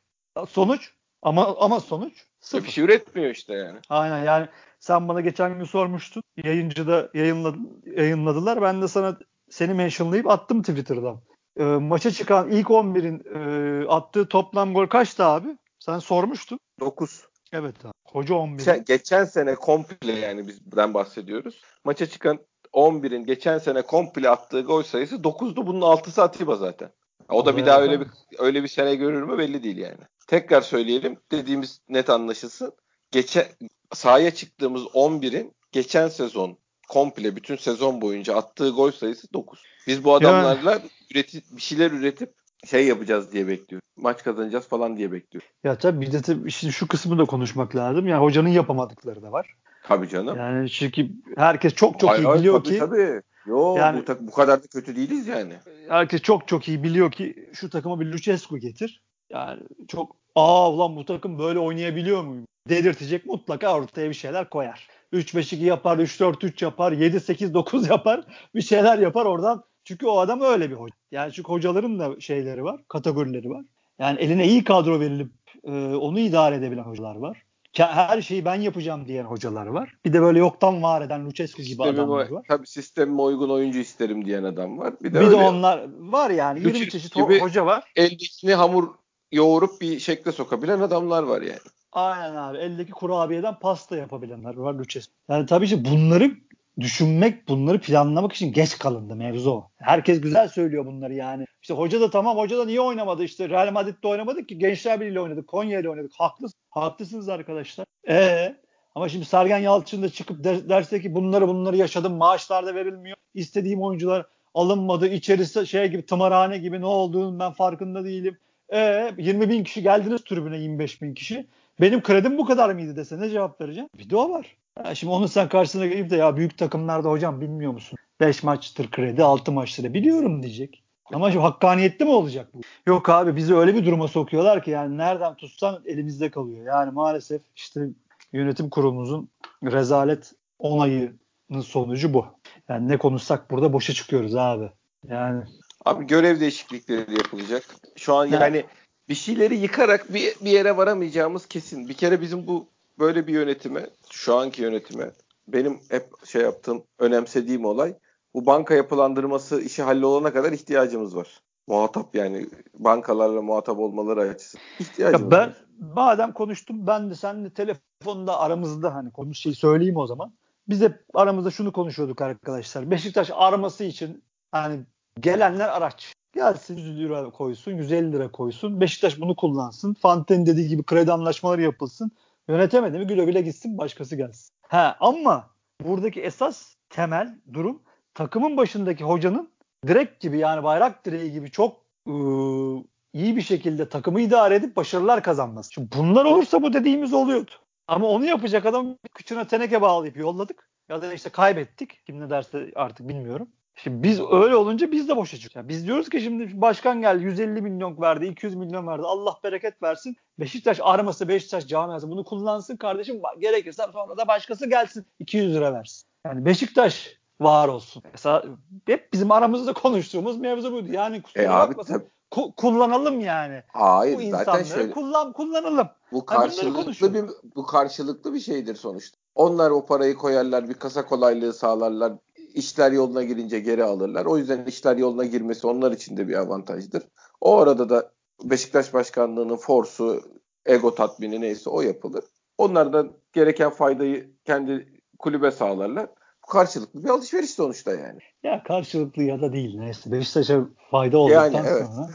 Sonuç ama ama sonuç sıfır. Bir şey üretmiyor işte yani. Aynen yani sen bana geçen gün sormuştun. Yayıncıda yayınladı, yayınladılar. Ben de sana seni mentionlayıp attım Twitter'dan. E, maça çıkan ilk 11'in e, attığı toplam gol kaçtı abi? Sen sormuştun. 9. Evet abi. Hoca 11. Geçen, geçen sene komple yani bizden bahsediyoruz. Maça çıkan 11'in geçen sene komple attığı gol sayısı 9'du. Bunun 6'sı Atiba zaten. O da bir daha öyle bir öyle bir sene görür mü belli değil yani. Tekrar söyleyelim dediğimiz net anlaşılsın. Geçen sahaya çıktığımız 11'in geçen sezon komple bütün sezon boyunca attığı gol sayısı 9. Biz bu adamlarla yani. üreti, bir şeyler üretip şey yapacağız diye bekliyoruz. Maç kazanacağız falan diye bekliyoruz. Ya tabii bir de tabii şimdi şu kısmı da konuşmak lazım. Yani hocanın yapamadıkları da var. Tabii canım. Yani çünkü herkes çok çok hayır, iyi biliyor tabii, ki tabii. Yo yani, bu, tak- bu kadar da kötü değiliz yani. Herkes çok çok iyi biliyor ki şu takıma bir Lucescu getir. Yani çok aa ulan bu takım böyle oynayabiliyor mu? Dedirtecek mutlaka ortaya bir şeyler koyar. 3-5-2 yapar, 3-4-3 yapar, 7-8-9 yapar. Bir şeyler yapar oradan. Çünkü o adam öyle bir hoca. Yani çünkü hocaların da şeyleri var, kategorileri var. Yani eline iyi kadro verilip e, onu idare edebilen hocalar var her şeyi ben yapacağım diyen hocalar var. Bir de böyle yoktan var eden Lucescu gibi Sistemi, adamlar var. Tabii sistemime uygun oyuncu isterim diyen adam var. Bir de, bir de onlar var yani. 20 çeşit gibi hoca var. Eldekini hamur yoğurup bir şekle sokabilen adamlar var yani. Aynen abi. Eldeki kurabiyeden pasta yapabilenler var Lucescu. Yani tabii ki bunları düşünmek, bunları planlamak için geç kalındı mevzu o. Herkes güzel söylüyor bunları yani. İşte hoca da tamam hoca da niye oynamadı? İşte Real Madrid'de oynamadık ki Gençler Birliği oynadık. Konya ile oynadık. Haklısın. Haklısınız arkadaşlar. Ee, ama şimdi Sergen Yalçın da çıkıp der, derse ki bunları bunları yaşadım. Maaşlar da verilmiyor. İstediğim oyuncular alınmadı. İçerisi şey gibi tımarhane gibi ne olduğunu ben farkında değilim. E 20 bin kişi geldiniz tribüne 25 bin kişi. Benim kredim bu kadar mıydı dese ne cevap vereceğim? Video var. Ya şimdi onu sen karşısına gelip de ya büyük takımlarda hocam bilmiyor musun? 5 maçtır kredi 6 maçtır biliyorum diyecek. Ama şu hakkaniyetli mi olacak bu? Yok abi bizi öyle bir duruma sokuyorlar ki yani nereden tutsan elimizde kalıyor. Yani maalesef işte yönetim kurulumuzun rezalet onayının sonucu bu. Yani ne konuşsak burada boşa çıkıyoruz abi. Yani Abi görev değişiklikleri yapılacak. Şu an yani bir şeyleri yıkarak bir, bir yere varamayacağımız kesin. Bir kere bizim bu böyle bir yönetime, şu anki yönetime benim hep şey yaptığım, önemsediğim olay bu banka yapılandırması işi hallolana kadar ihtiyacımız var. Muhatap yani bankalarla muhatap olmaları açısından ihtiyacımız ya ben, var. Madem konuştum ben de seninle telefonda aramızda hani konuş şey söyleyeyim o zaman. Biz de aramızda şunu konuşuyorduk arkadaşlar. Beşiktaş arması için hani gelenler araç. Gelsin 100 lira koysun, 150 lira koysun. Beşiktaş bunu kullansın. Fanten dediği gibi kredi anlaşmaları yapılsın. Yönetemedi mi güle gitsin başkası gelsin. Ha ama buradaki esas temel durum takımın başındaki hocanın direkt gibi yani bayrak direği gibi çok ıı, iyi bir şekilde takımı idare edip başarılar kazanması. Şimdi bunlar olursa bu dediğimiz oluyordu. Ama onu yapacak adam kıçına teneke bağlayıp yolladık. Ya da işte kaybettik. Kim ne derse artık bilmiyorum. Şimdi biz öyle olunca biz de boşa çıkıyoruz. Yani biz diyoruz ki şimdi başkan geldi 150 milyon verdi, 200 milyon verdi. Allah bereket versin. Beşiktaş arması, Beşiktaş camiası bunu kullansın kardeşim. Gerekirse sonra da başkası gelsin 200 lira versin. Yani Beşiktaş var olsun. Mesela hep bizim aramızda konuştuğumuz mevzu buydu. Yani kusura e bakmasın. Ku- kullanalım yani. Hayır bu zaten şöyle. Kullan kullanalım. Bu karşılıklı bir bu karşılıklı bir şeydir sonuçta. Onlar o parayı koyarlar, bir kasa kolaylığı sağlarlar. İşler yoluna girince geri alırlar. O yüzden işler yoluna girmesi onlar için de bir avantajdır. O arada da Beşiktaş Başkanlığı'nın forsu, ego tatmini neyse o yapılır. Onlar da gereken faydayı kendi kulübe sağlarlar karşılıklı bir alışveriş sonuçta yani. Ya karşılıklı ya da değil neyse. Beşiktaş'a fayda olduktan yani, evet. sonra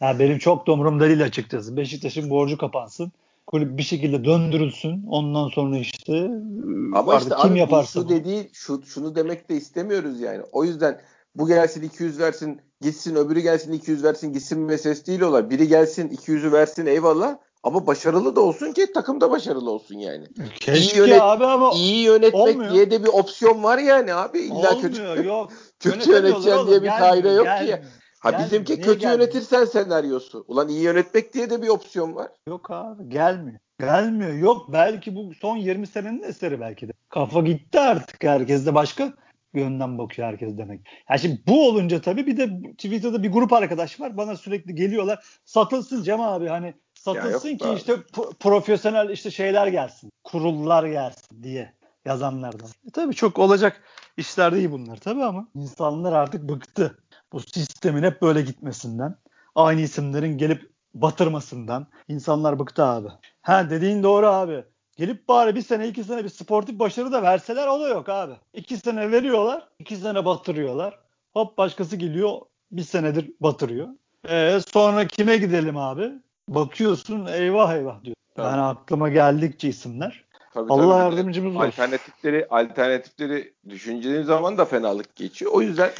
yani benim çok da umurumda değil açıkçası. Beşiktaş'ın borcu kapansın. Kulüp bir şekilde döndürülsün. Ondan sonra işte ama işte kim abi, yaparsa şu dediği şu şunu demek de istemiyoruz yani. O yüzden bu gelsin 200 versin gitsin öbürü gelsin 200 versin gitsin meselesi değil olay. Biri gelsin 200'ü versin eyvallah. Ama başarılı da olsun ki takım da başarılı olsun yani. Keşke iyi yönet, abi ama iyi yönetmek olmuyor. diye de bir opsiyon var yani abi. İlla olmuyor, kötü, yok. kötü yöneteceksin diye bir kaide yok gelmiyor. ki. Ha gelmiyor. bizimki Niye kötü gelmiyor? yönetirsen senaryosu. Ulan iyi yönetmek diye de bir opsiyon var. Yok abi gelmiyor. Gelmiyor. Yok belki bu son 20 senenin eseri belki de. Kafa gitti artık. Herkes de başka yönden bakıyor herkes demek. Yani şimdi bu olunca tabii bir de Twitter'da bir grup arkadaş var. Bana sürekli geliyorlar. Satılsın Cem abi hani satılsın ki abi. işte profesyonel işte şeyler gelsin. Kurullar gelsin diye yazanlardan. E tabii çok olacak işler değil bunlar tabii ama insanlar artık bıktı. Bu sistemin hep böyle gitmesinden. Aynı isimlerin gelip batırmasından. insanlar bıktı abi. Ha dediğin doğru abi. Gelip bari bir sene iki sene bir sportif başarı da verseler o da yok abi. İki sene veriyorlar, iki sene batırıyorlar. Hop başkası geliyor bir senedir batırıyor. Ee, sonra kime gidelim abi? Bakıyorsun eyvah eyvah diyor. Tabii. Yani aklıma geldikçe isimler. Tabii, Allah tabii. yardımcımız olsun. Alternatifleri, alternatifleri düşündüğün zaman da fenalık geçiyor. O yüzden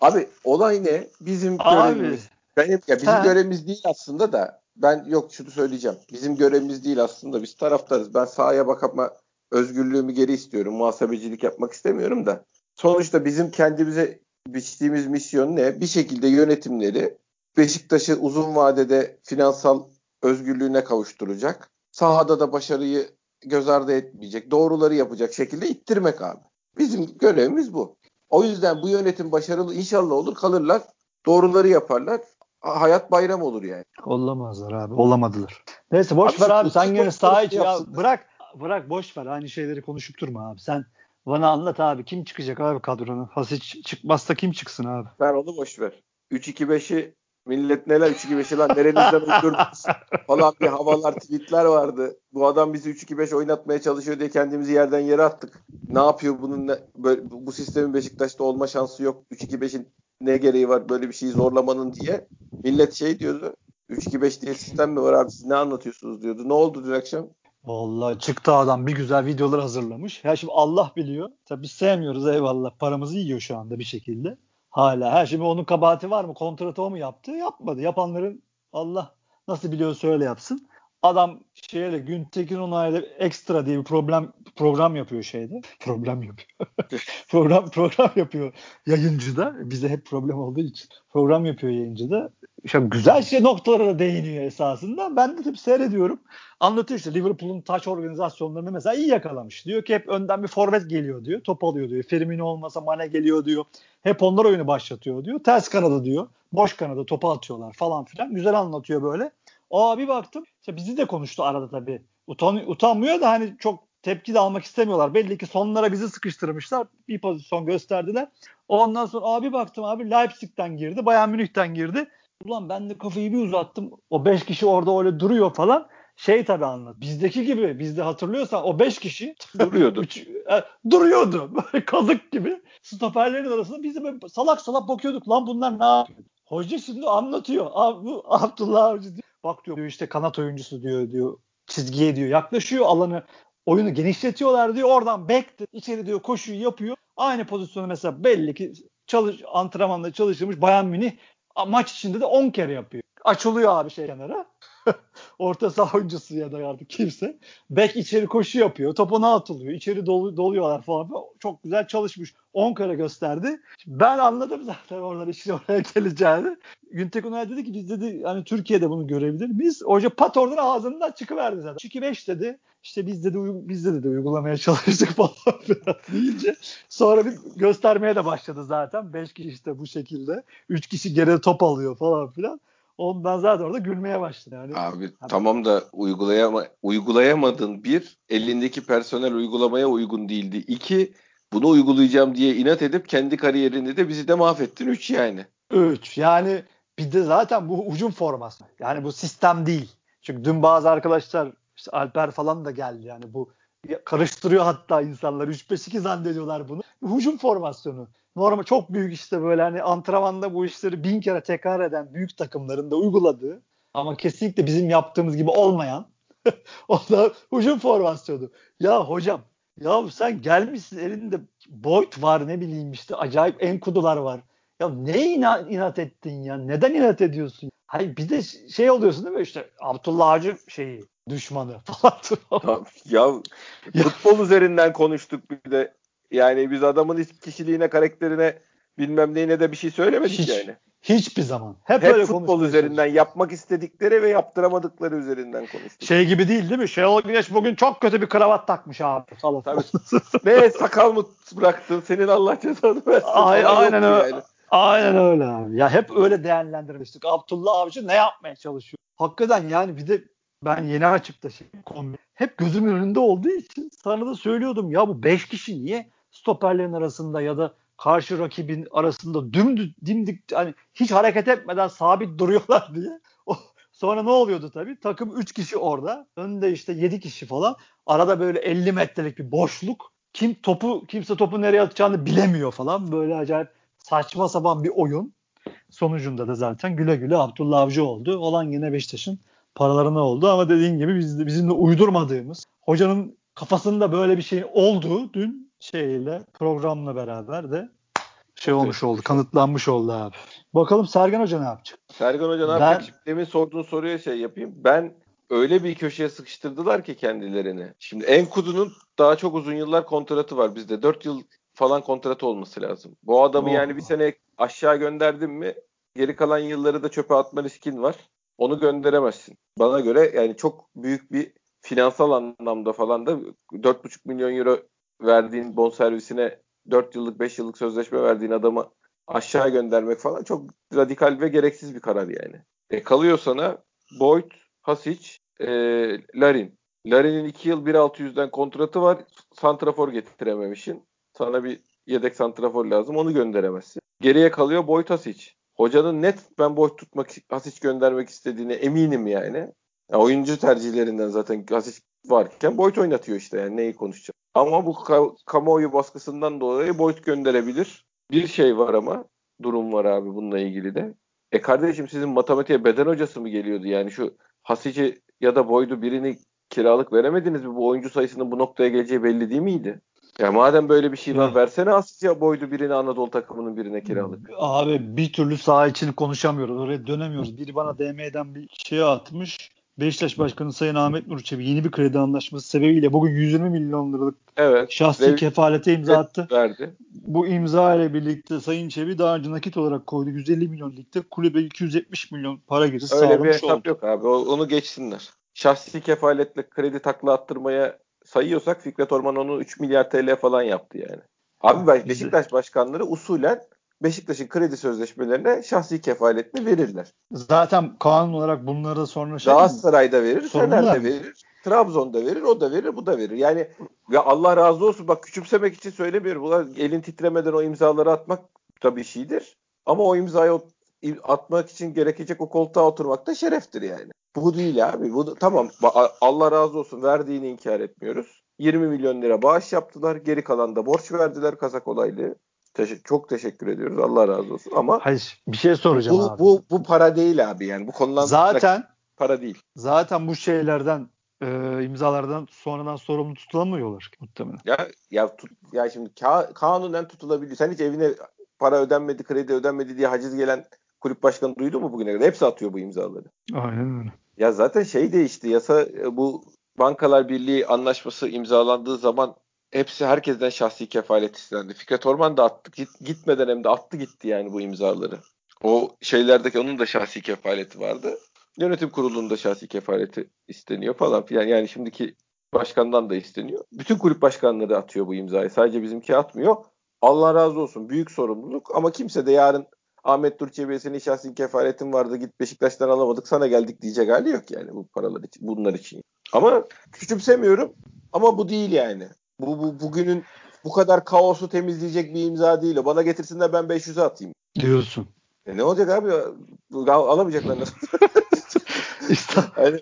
abi olay ne? Bizim abi, görevimiz. Benim ya bizim ha. görevimiz değil aslında da ben yok şunu söyleyeceğim. Bizim görevimiz değil aslında. Biz taraftarız. Ben sahaya bakma özgürlüğümü geri istiyorum. Muhasebecilik yapmak istemiyorum da. sonuçta bizim kendimize biçtiğimiz misyon ne? Bir şekilde yönetimleri Beşiktaş'ı uzun vadede finansal özgürlüğüne kavuşturacak. Sahada da başarıyı göz ardı etmeyecek. Doğruları yapacak şekilde ittirmek abi. Bizim görevimiz bu. O yüzden bu yönetim başarılı inşallah olur kalırlar. Doğruları yaparlar. Hayat bayram olur yani. Olamazlar abi. Olamadılar. Neyse boş abi, ver abi. Sen gene saha içi ya bırak bırak boş ver. Aynı şeyleri konuşup durma abi. Sen bana anlat abi. Kim çıkacak abi kadronu? Hasic çıkmazsa kim çıksın abi? Ver onu boş ver. 3-2-5'i millet neler 3-2-5'i lan nerenizden uydurdunuz falan bir havalar tweetler vardı. Bu adam bizi 3-2-5 oynatmaya çalışıyor diye kendimizi yerden yere attık. Ne yapıyor bunun ne, böyle, bu sistemin Beşiktaş'ta olma şansı yok. 3-2-5'in ne gereği var böyle bir şeyi zorlamanın diye. Millet şey diyordu. 3-2-5 diye sistem mi var abi siz ne anlatıyorsunuz diyordu. Ne oldu dün akşam? Vallahi çıktı adam bir güzel videolar hazırlamış. Ya şimdi Allah biliyor. Tabii biz sevmiyoruz eyvallah. Paramızı yiyor şu anda bir şekilde. Hala. Her şimdi onun kabahati var mı? Kontratı o mu yaptı? Yapmadı. Yapanların Allah nasıl biliyor söyle yapsın. Adam şeyle Güntekin Onay'la ekstra diye bir problem program yapıyor şeyde. Problem yapıyor. program program yapıyor yayıncıda. Bize hep problem olduğu için. Program yapıyor yayıncıda. İşte güzel şey noktalara da değiniyor esasında. Ben de tabii seyrediyorum. Anlatıyor işte Liverpool'un taç organizasyonlarını mesela iyi yakalamış. Diyor ki hep önden bir forvet geliyor diyor. Top alıyor diyor. Firmino olmasa Mane geliyor diyor. Hep onlar oyunu başlatıyor diyor. Ters kanada diyor. Boş kanada topu atıyorlar falan filan. Güzel anlatıyor böyle. Aa bir baktım. İşte bizi de konuştu arada tabii. Utan, utanmıyor da hani çok tepki de almak istemiyorlar. Belli ki sonlara bizi sıkıştırmışlar. Bir pozisyon gösterdiler. Ondan sonra abi baktım abi Leipzig'ten girdi. Bayern Münih'ten girdi. Ulan ben de kafayı bir uzattım. O 5 kişi orada öyle duruyor falan. Şey tabi anlat. Bizdeki gibi bizde hatırlıyorsan o 5 kişi duruyordu. Üç, e, duruyordu. Böyle kazık gibi. Stoperlerin arasında biz de böyle salak salak bakıyorduk. Lan bunlar ne yapıyor? Hoca şimdi anlatıyor. Abi bu Abdullah Avcı. Bak diyor işte kanat oyuncusu diyor diyor. Çizgiye diyor yaklaşıyor alanı oyunu genişletiyorlar diyor. Oradan back içeri diyor koşuyu yapıyor. Aynı pozisyonu mesela belli ki çalış, antrenmanda çalışılmış Bayern Münih maç içinde de 10 kere yapıyor. Açılıyor abi şey kenara. Orta saha oyuncusu ya da artık kimse. Bek içeri koşu yapıyor. Topuna atılıyor. İçeri dolu, doluyorlar falan. Çok güzel çalışmış. 10 kare gösterdi. Ben anladım zaten oradan işin oraya geleceğini. Güntek Unay dedi ki biz dedi hani Türkiye'de bunu görebilir miyiz? Hoca pat oradan ağzından çıkıverdi zaten. 2-5 dedi. İşte biz dedi biz de dedi uygulamaya çalıştık falan filan deyince sonra bir göstermeye de başladı zaten. 5 kişi işte bu şekilde. 3 kişi geri top alıyor falan filan. Ondan zaten orada gülmeye başladı. Yani, Abi hani... tamam da uygulayama, uygulayamadın bir, elindeki personel uygulamaya uygun değildi. İki, bunu uygulayacağım diye inat edip kendi kariyerini de bizi de mahvettin. Üç yani. Üç. Yani bir de zaten bu ucun forması. Yani bu sistem değil. Çünkü dün bazı arkadaşlar işte Alper falan da geldi yani bu karıştırıyor hatta insanlar 3-5-2 zannediyorlar bunu. Hücum formasyonu. Normal çok büyük işte böyle hani antrenmanda bu işleri bin kere tekrar eden büyük takımların da uyguladığı ama kesinlikle bizim yaptığımız gibi olmayan o da hücum formasyonu. Ya hocam ya sen gelmişsin elinde Boyd var ne bileyim işte acayip enkudular var. Ya ne inat, inat ettin ya? Neden inat ediyorsun? Hayır bir de şey oluyorsun değil mi işte Abdullah Avcı şeyi düşmanı falan. ya futbol üzerinden konuştuk bir de. Yani biz adamın kişiliğine, karakterine bilmem neyine de bir şey söylemedik Hiç, yani. Hiçbir zaman. Hep, Hep öyle futbol üzerinden yapmak istedikleri ve yaptıramadıkları üzerinden konuştuk. Şey gibi değil değil mi? Şenol Güneş bugün çok kötü bir kravat takmış abi. Tabii. ne sakal mı bıraktın? Senin Allah cezanı versin. Ay, aynen öyle. Yani. Aynen öyle abi. Ya hep öyle değerlendirmiştik. Abdullah Avcı ne yapmaya çalışıyor? Hakikaten yani bir de ben yeni açıkta şey kombi. Hep gözümün önünde olduğu için sana da söylüyordum ya bu 5 kişi niye stoperlerin arasında ya da karşı rakibin arasında dümdüz dimdik hani hiç hareket etmeden sabit duruyorlar diye. Sonra ne oluyordu tabii? Takım 3 kişi orada. Önde işte 7 kişi falan. Arada böyle 50 metrelik bir boşluk. Kim topu kimse topu nereye atacağını bilemiyor falan. Böyle acayip saçma sapan bir oyun. Sonucunda da zaten güle güle Abdullah Avcı oldu. Olan yine Beşiktaş'ın paralarına oldu ama dediğin gibi biz, bizim de uydurmadığımız hocanın kafasında böyle bir şey oldu dün şeyle programla beraber de şey olmuş oldu, kanıtlanmış oldu abi. Bakalım Sergen Hoca ne yapacak? Sergen Hoca ne ben, yapacak? Şimdi demin sorduğun soruya şey yapayım. Ben öyle bir köşeye sıkıştırdılar ki kendilerini. Şimdi Enkudu'nun daha çok uzun yıllar kontratı var bizde. 4 yıl falan kontratı olması lazım. Bu adamı oh. yani bir sene aşağı gönderdin mi geri kalan yılları da çöpe atma riskin var. Onu gönderemezsin. Bana göre yani çok büyük bir finansal anlamda falan da 4,5 milyon euro verdiğin bonservisine 4 yıllık 5 yıllık sözleşme verdiğin adamı aşağı göndermek falan çok radikal ve gereksiz bir karar yani. E kalıyor sana Boyd, Hasic, e, Larin. Larin'in 2 yıl 1.600'den kontratı var. Santrafor getirememişsin. Sana bir yedek santrafor lazım. Onu gönderemezsin. Geriye kalıyor Boyd Hasic. Hocanın net ben Boyd tutmak, Hasic göndermek istediğine eminim yani. Ya oyuncu tercihlerinden zaten Hasic varken Boyd oynatıyor işte yani neyi konuşacak. Ama bu ka- kamuoyu baskısından dolayı Boyd gönderebilir. Bir şey var ama durum var abi bununla ilgili de. E kardeşim sizin matematiğe beden hocası mı geliyordu? Yani şu Hasic'i ya da Boyd'u birini kiralık veremediniz mi? Bu oyuncu sayısının bu noktaya geleceği belli değil miydi? Ya madem böyle bir şey var versene Asya boydu birini Anadolu takımının birine kiralık. Abi bir türlü saha için konuşamıyoruz. Oraya dönemiyoruz. Biri bana DM'den bir şey atmış. Beşiktaş Başkanı Sayın Ahmet Nur Çebi yeni bir kredi anlaşması sebebiyle bugün 120 milyon liralık evet, şahsi ve, kefalete imza attı. Verdi. Bu imza ile birlikte Sayın Çebi daha önce nakit olarak koydu. 150 milyon ligde kulübe 270 milyon para oldu. Öyle bir hesap oldu. yok abi. Onu geçsinler. Şahsi kefaletle kredi takla attırmaya sayıyorsak Fikret Orman onu 3 milyar TL falan yaptı yani. Abi Beşiktaş başkanları usulen Beşiktaş'ın kredi sözleşmelerine şahsi kefaletini verirler. Zaten kanun olarak bunları sonra şey Galatasaray'da verir, Fener'de verir, Trabzon'da verir, o da verir, bu da verir. Yani ya Allah razı olsun bak küçümsemek için söylemiyorum. Bunlar elin titremeden o imzaları atmak tabii şeydir. Ama o imzayı atmak için gerekecek o koltuğa oturmak da şereftir yani. Bu değil abi. Bu tamam Allah razı olsun verdiğini inkar etmiyoruz. 20 milyon lira bağış yaptılar. Geri kalan da borç verdiler kazak olaylı. Teş- çok teşekkür ediyoruz. Allah razı olsun. Ama Hayır, bir şey soracağım bu, abi. Bu, bu para değil abi yani. Bu konudan zaten para değil. Zaten bu şeylerden e, imzalardan sonradan sorumlu tutulamıyorlar muhtemelen. Ya ya tut, ya şimdi ka- kanunen tutulabiliyor. Sen hiç evine para ödenmedi, kredi ödenmedi diye haciz gelen kulüp başkanı duydu mu bugüne kadar? Hepsi atıyor bu imzaları. Aynen öyle. Ya zaten şey değişti. Yasa e, bu Bankalar Birliği anlaşması imzalandığı zaman hepsi herkesten şahsi kefalet istendi. Fikret Orman da attı. Git, gitmeden hem de attı gitti yani bu imzaları. O şeylerdeki onun da şahsi kefaleti vardı. Yönetim kurulunda şahsi kefaleti isteniyor falan filan. Yani şimdiki başkandan da isteniyor. Bütün kulüp başkanları atıyor bu imzayı. Sadece bizimki atmıyor. Allah razı olsun. Büyük sorumluluk ama kimse de yarın Ahmet Durçebi'ye senin şahsi kefaletin vardı git Beşiktaş'tan alamadık sana geldik diyecek hali yok yani bu paralar için bunlar için. Ama küçümsemiyorum ama bu değil yani. Bu, bu bugünün bu kadar kaosu temizleyecek bir imza değil. Bana getirsinler ben 500'e atayım. Diyorsun. E ne olacak abi? Alamayacaklar işte. yani,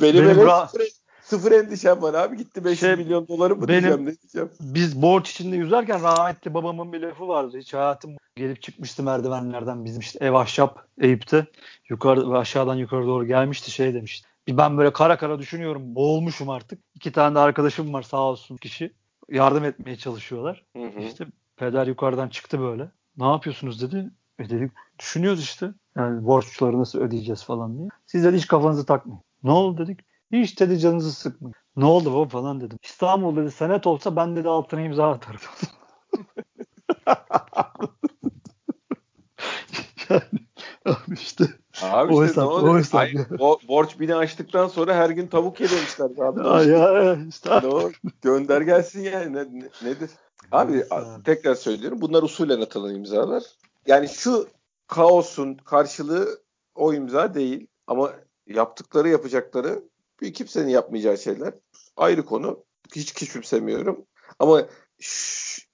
benim, benim ra- sıfır, endişem var abi. Gitti 500 şey, milyon doları mı benim, diyeceğim ne diyeceğim. Biz borç içinde yüzerken rahmetli babamın bir lafı vardı. Hiç hayatım gelip çıkmıştı merdivenlerden bizim işte ev ahşap Eyüp'te. Yukarı ve aşağıdan yukarı doğru gelmişti şey demişti. Bir ben böyle kara kara düşünüyorum. Boğulmuşum artık. İki tane de arkadaşım var sağ olsun kişi. Yardım etmeye çalışıyorlar. Hı hı. İşte peder yukarıdan çıktı böyle. Ne yapıyorsunuz dedi. E dedik düşünüyoruz işte. Yani borçları nasıl ödeyeceğiz falan diye. Siz de hiç kafanızı takmayın. Ne oldu dedik. Hiç dedi canınızı sıkmayın. Ne oldu baba falan dedim. İstanbul dedi senet olsa ben dedi altına imza atarım. yani abi işte. Abi o işte hesap, ne oluyor? O hesap Ay, bo borç bini açtıktan sonra her gün tavuk yedirmişler abi. Ay ya işte. Ne Gönder gelsin yani ne, ne, nedir? Abi tekrar söylüyorum bunlar usulen atılan imzalar. Yani şu kaosun karşılığı o imza değil ama yaptıkları yapacakları kimsenin yapmayacağı şeyler ayrı konu. Hiç küçümsemiyorum. Ama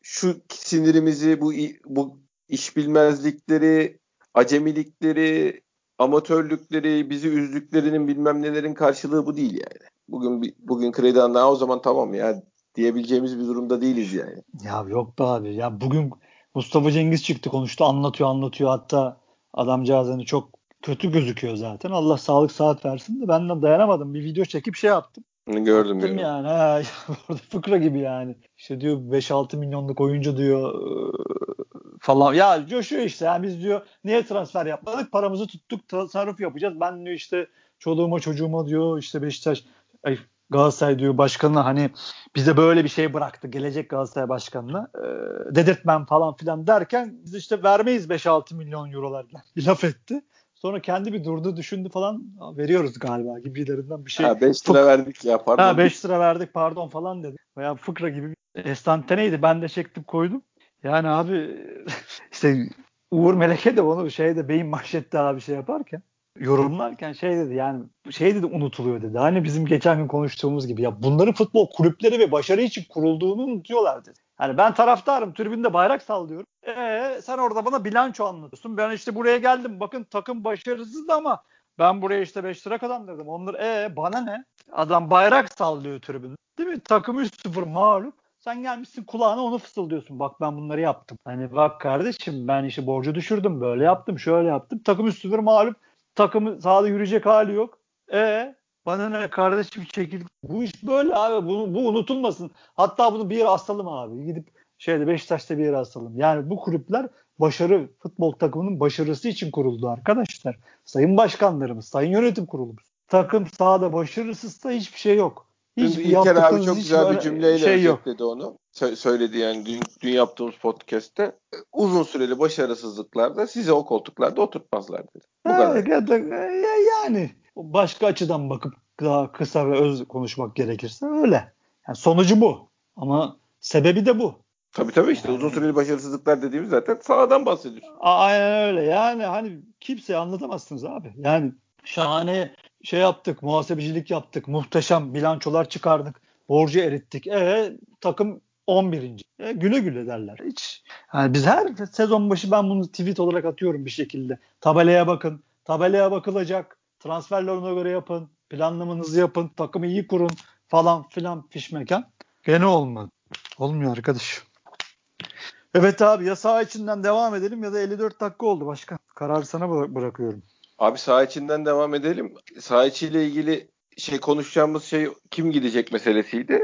şu, sinirimizi bu bu iş bilmezlikleri, acemilikleri, amatörlükleri, bizi üzdüklerinin bilmem nelerin karşılığı bu değil yani. Bugün bugün kredi anla o zaman tamam ya diyebileceğimiz bir durumda değiliz yani. Ya yok be abi. Ya bugün Mustafa Cengiz çıktı konuştu anlatıyor anlatıyor hatta adamcağız hani çok kötü gözüküyor zaten. Allah sağlık saat versin de ben de dayanamadım. Bir video çekip şey yaptım. Gördüm Attım yani. Ha, orada fıkra gibi yani. İşte diyor 5-6 milyonluk oyuncu diyor falan. Ya coşuyor işte. Yani biz diyor niye transfer yapmadık? Paramızı tuttuk tasarruf yapacağız. Ben diyor işte çoluğuma çocuğuma diyor işte Beşiktaş ay, Galatasaray diyor başkanına hani bize böyle bir şey bıraktı gelecek Galatasaray başkanına e, dedirtmem falan filan derken biz işte vermeyiz 5-6 milyon eurolar bir laf etti. Sonra kendi bir durdu düşündü falan veriyoruz galiba gibilerinden bir şey. Ha 5 lira verdik ya pardon. Ha 5 lira verdik pardon falan dedi. Veya fıkra gibi bir estanteneydi ben de çektim koydum. Yani abi işte Uğur Meleke de onu şeyde beyin manşette abi şey yaparken yorumlarken şey dedi yani şey dedi unutuluyor dedi. Hani bizim geçen gün konuştuğumuz gibi ya bunların futbol kulüpleri ve başarı için kurulduğunu unutuyorlar dedi. Hani ben taraftarım tribünde bayrak sallıyorum. Ee sen orada bana bilanço anlatıyorsun. Ben işte buraya geldim bakın takım başarısızdı ama ben buraya işte 5 lira kazandırdım. Onlar ee bana ne? Adam bayrak sallıyor tribünde. Değil mi? Takım 3-0 mağlup. Sen gelmişsin kulağına onu fısıldıyorsun. Bak ben bunları yaptım. Hani bak kardeşim ben işi borcu düşürdüm. Böyle yaptım şöyle yaptım. Takım 3-0 mağlup takımı sahada yürüyecek hali yok. E bana ne kardeşim çekil. Bu iş böyle abi. Bu, bu unutulmasın. Hatta bunu bir yere asalım abi. Gidip şeyde Beşiktaş'ta bir yere asalım. Yani bu kulüpler başarı futbol takımının başarısı için kuruldu arkadaşlar. Sayın başkanlarımız, sayın yönetim kurulumuz. Takım sahada başarısızsa hiçbir şey yok. Hiçbir İlker abi çok güzel bir cümleyle şey özetledi onu. söyledi yani dün, dün yaptığımız podcast'te uzun süreli başarısızlıklarda size o koltuklarda oturtmazlar dedi. Bu ha, kadar. Yani başka açıdan bakıp daha kısa ve öz konuşmak gerekirse öyle. Yani sonucu bu. Ama sebebi de bu. Tabii tabii işte uzun süreli başarısızlıklar dediğimiz zaten sağdan bahsediyoruz. Aynen öyle. Yani hani kimseye anlatamazsınız abi. Yani şahane şey yaptık, muhasebecilik yaptık, muhteşem bilançolar çıkardık, borcu erittik. E takım 11. E, güle güle derler. Hiç. Yani biz her sezon başı ben bunu tweet olarak atıyorum bir şekilde. Tabelaya bakın. Tabelaya bakılacak. Transferler ona göre yapın. Planlamanızı yapın. Takımı iyi kurun falan filan fişmeken. Gene olmadı. Olmuyor arkadaş. Evet abi ya sağ içinden devam edelim ya da 54 dakika oldu başka. Kararı sana bırakıyorum. Abi saha içinden devam edelim. Saha içiyle ilgili şey konuşacağımız şey kim gidecek meselesiydi.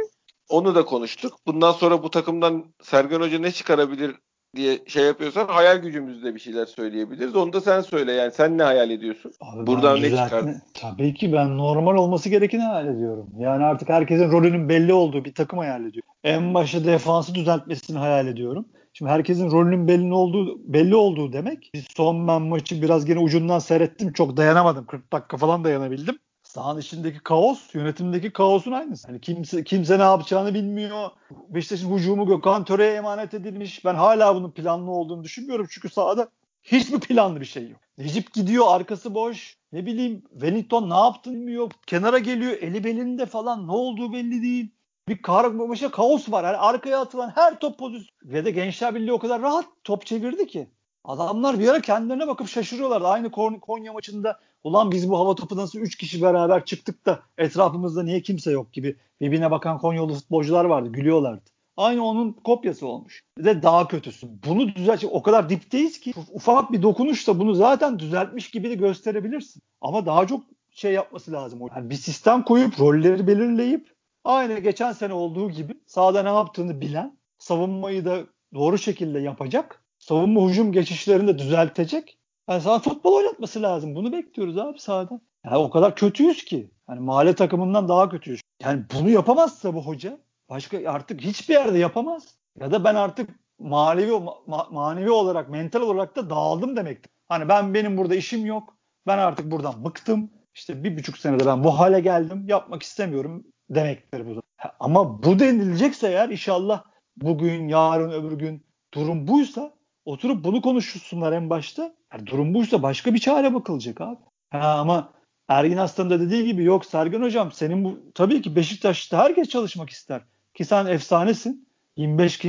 Onu da konuştuk. Bundan sonra bu takımdan Sergen Hoca ne çıkarabilir diye şey yapıyorsan hayal gücümüzde bir şeyler söyleyebiliriz. Onu da sen söyle yani sen ne hayal ediyorsun? Abi Buradan ne çıkardın? Tabii ki ben normal olması gerekeni hayal ediyorum. Yani artık herkesin rolünün belli olduğu bir takım hayal ediyorum. En başta defansı düzeltmesini hayal ediyorum. Şimdi herkesin rolünün belli olduğu belli olduğu demek. Biz son ben maçı biraz gene ucundan seyrettim. Çok dayanamadım. 40 dakika falan dayanabildim. Sahanın içindeki kaos, yönetimdeki kaosun aynısı. Hani kimse kimse ne yapacağını bilmiyor. Beşiktaş'ın hücumu Gökhan Töre'ye emanet edilmiş. Ben hala bunun planlı olduğunu düşünmüyorum. Çünkü sahada hiçbir planlı bir şey yok. Necip gidiyor arkası boş. Ne bileyim Wellington ne yaptığını bilmiyor. Kenara geliyor eli belinde falan ne olduğu belli değil bir karmaşa kaos var. Yani arkaya atılan her top pozisyon ve de Gençler Birliği o kadar rahat top çevirdi ki. Adamlar bir ara kendilerine bakıp şaşırıyorlardı. Aynı Konya maçında ulan biz bu hava topu nasıl 3 kişi beraber çıktık da etrafımızda niye kimse yok gibi birbirine bakan Konyalı futbolcular vardı. Gülüyorlardı. Aynı onun kopyası olmuş. Bir de daha kötüsü. Bunu düzelt o kadar dipteyiz ki ufak bir dokunuşla bunu zaten düzeltmiş gibi de gösterebilirsin. Ama daha çok şey yapması lazım. Yani bir sistem koyup rolleri belirleyip Aynı geçen sene olduğu gibi sahada ne yaptığını bilen, savunmayı da doğru şekilde yapacak, savunma hücum geçişlerini de düzeltecek. Yani sana futbol oynatması lazım. Bunu bekliyoruz abi sahada. Yani o kadar kötüyüz ki. Yani mahalle takımından daha kötüyüz. Yani bunu yapamazsa bu hoca başka artık hiçbir yerde yapamaz. Ya da ben artık manevi ma- manevi olarak, mental olarak da dağıldım demektir. Hani ben benim burada işim yok. Ben artık buradan bıktım. İşte bir buçuk senede ben bu hale geldim. Yapmak istemiyorum demektir bu. Ama bu denilecekse eğer inşallah bugün, yarın, öbür gün durum buysa oturup bunu konuşsunlar en başta. Yani durum buysa başka bir çare bakılacak abi. Ha, ama Ergin Aslan'ın dediği gibi yok Sergen Hocam senin bu tabii ki Beşiktaş'ta herkes çalışmak ister. Ki sen efsanesin. 25,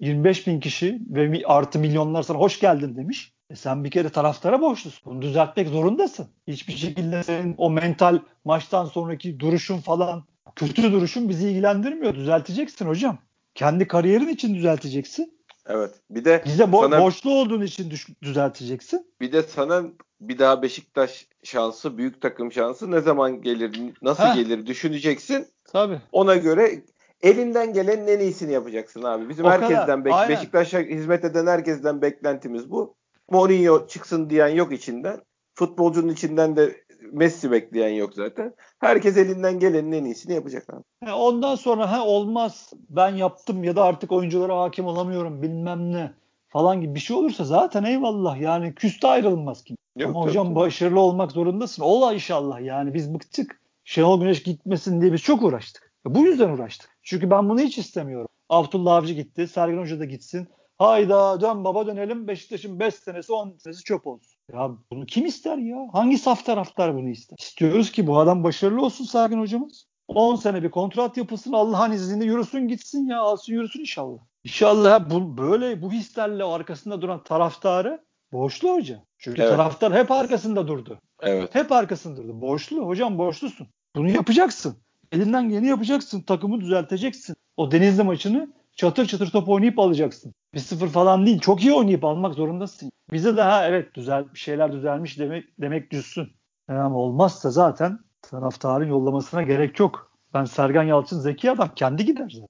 25 bin kişi ve artı milyonlar sana hoş geldin demiş. E sen bir kere taraftara borçlusun. Bunu düzeltmek zorundasın. Hiçbir şekilde senin o mental maçtan sonraki duruşun falan kötü duruşun bizi ilgilendirmiyor. Düzelteceksin hocam. Kendi kariyerin için düzelteceksin. Evet. Bir de bize bo- sana, borçlu olduğun için düş- düzelteceksin. Bir de sana bir daha Beşiktaş şansı, büyük takım şansı ne zaman gelir, nasıl Heh. gelir düşüneceksin. Tabii. Ona göre elinden gelenin en iyisini yapacaksın abi. Bizim o herkesten bek Beşiktaş'a hizmet eden herkesten beklentimiz bu. Mourinho çıksın diyen yok içinden. Futbolcunun içinden de Messi bekleyen yok zaten. Herkes elinden gelenin en iyisini yapacak abi. ondan sonra ha olmaz ben yaptım ya da artık oyunculara hakim olamıyorum bilmem ne falan gibi bir şey olursa zaten eyvallah yani küste ayrılmaz kim. Yok, Ama hocam yok. başarılı olmak zorundasın. Ola inşallah yani biz bıktık. Şenol Güneş gitmesin diye biz çok uğraştık. Bu yüzden uğraştık. Çünkü ben bunu hiç istemiyorum. Abdullah Avcı gitti. Sergen Hoca da gitsin. Hayda dön baba dönelim Beşiktaş'ın 5 senesi 10 senesi çöp olsun. Ya bunu kim ister ya? Hangi saf taraftar bunu ister? İstiyoruz ki bu adam başarılı olsun Sergen hocamız. 10 sene bir kontrat yapılsın Allah'ın izniyle yürüsün gitsin ya alsın yürüsün inşallah. İnşallah bu böyle bu hislerle arkasında duran taraftarı borçlu hoca. Çünkü evet. taraftar hep arkasında durdu. Evet. Hep arkasında durdu. Borçlu hocam borçlusun. Bunu yapacaksın. Elinden geleni yapacaksın. Takımı düzelteceksin. O Denizli maçını çatır çatır top oynayıp alacaksın. Bir sıfır falan değil. Çok iyi oynayıp almak zorundasın. Bize daha evet düzel bir şeyler düzelmiş demek demek düşsün. Ama olmazsa zaten taraftarın yollamasına gerek yok. Ben Sergen Yalçın zeki adam kendi gider zaten.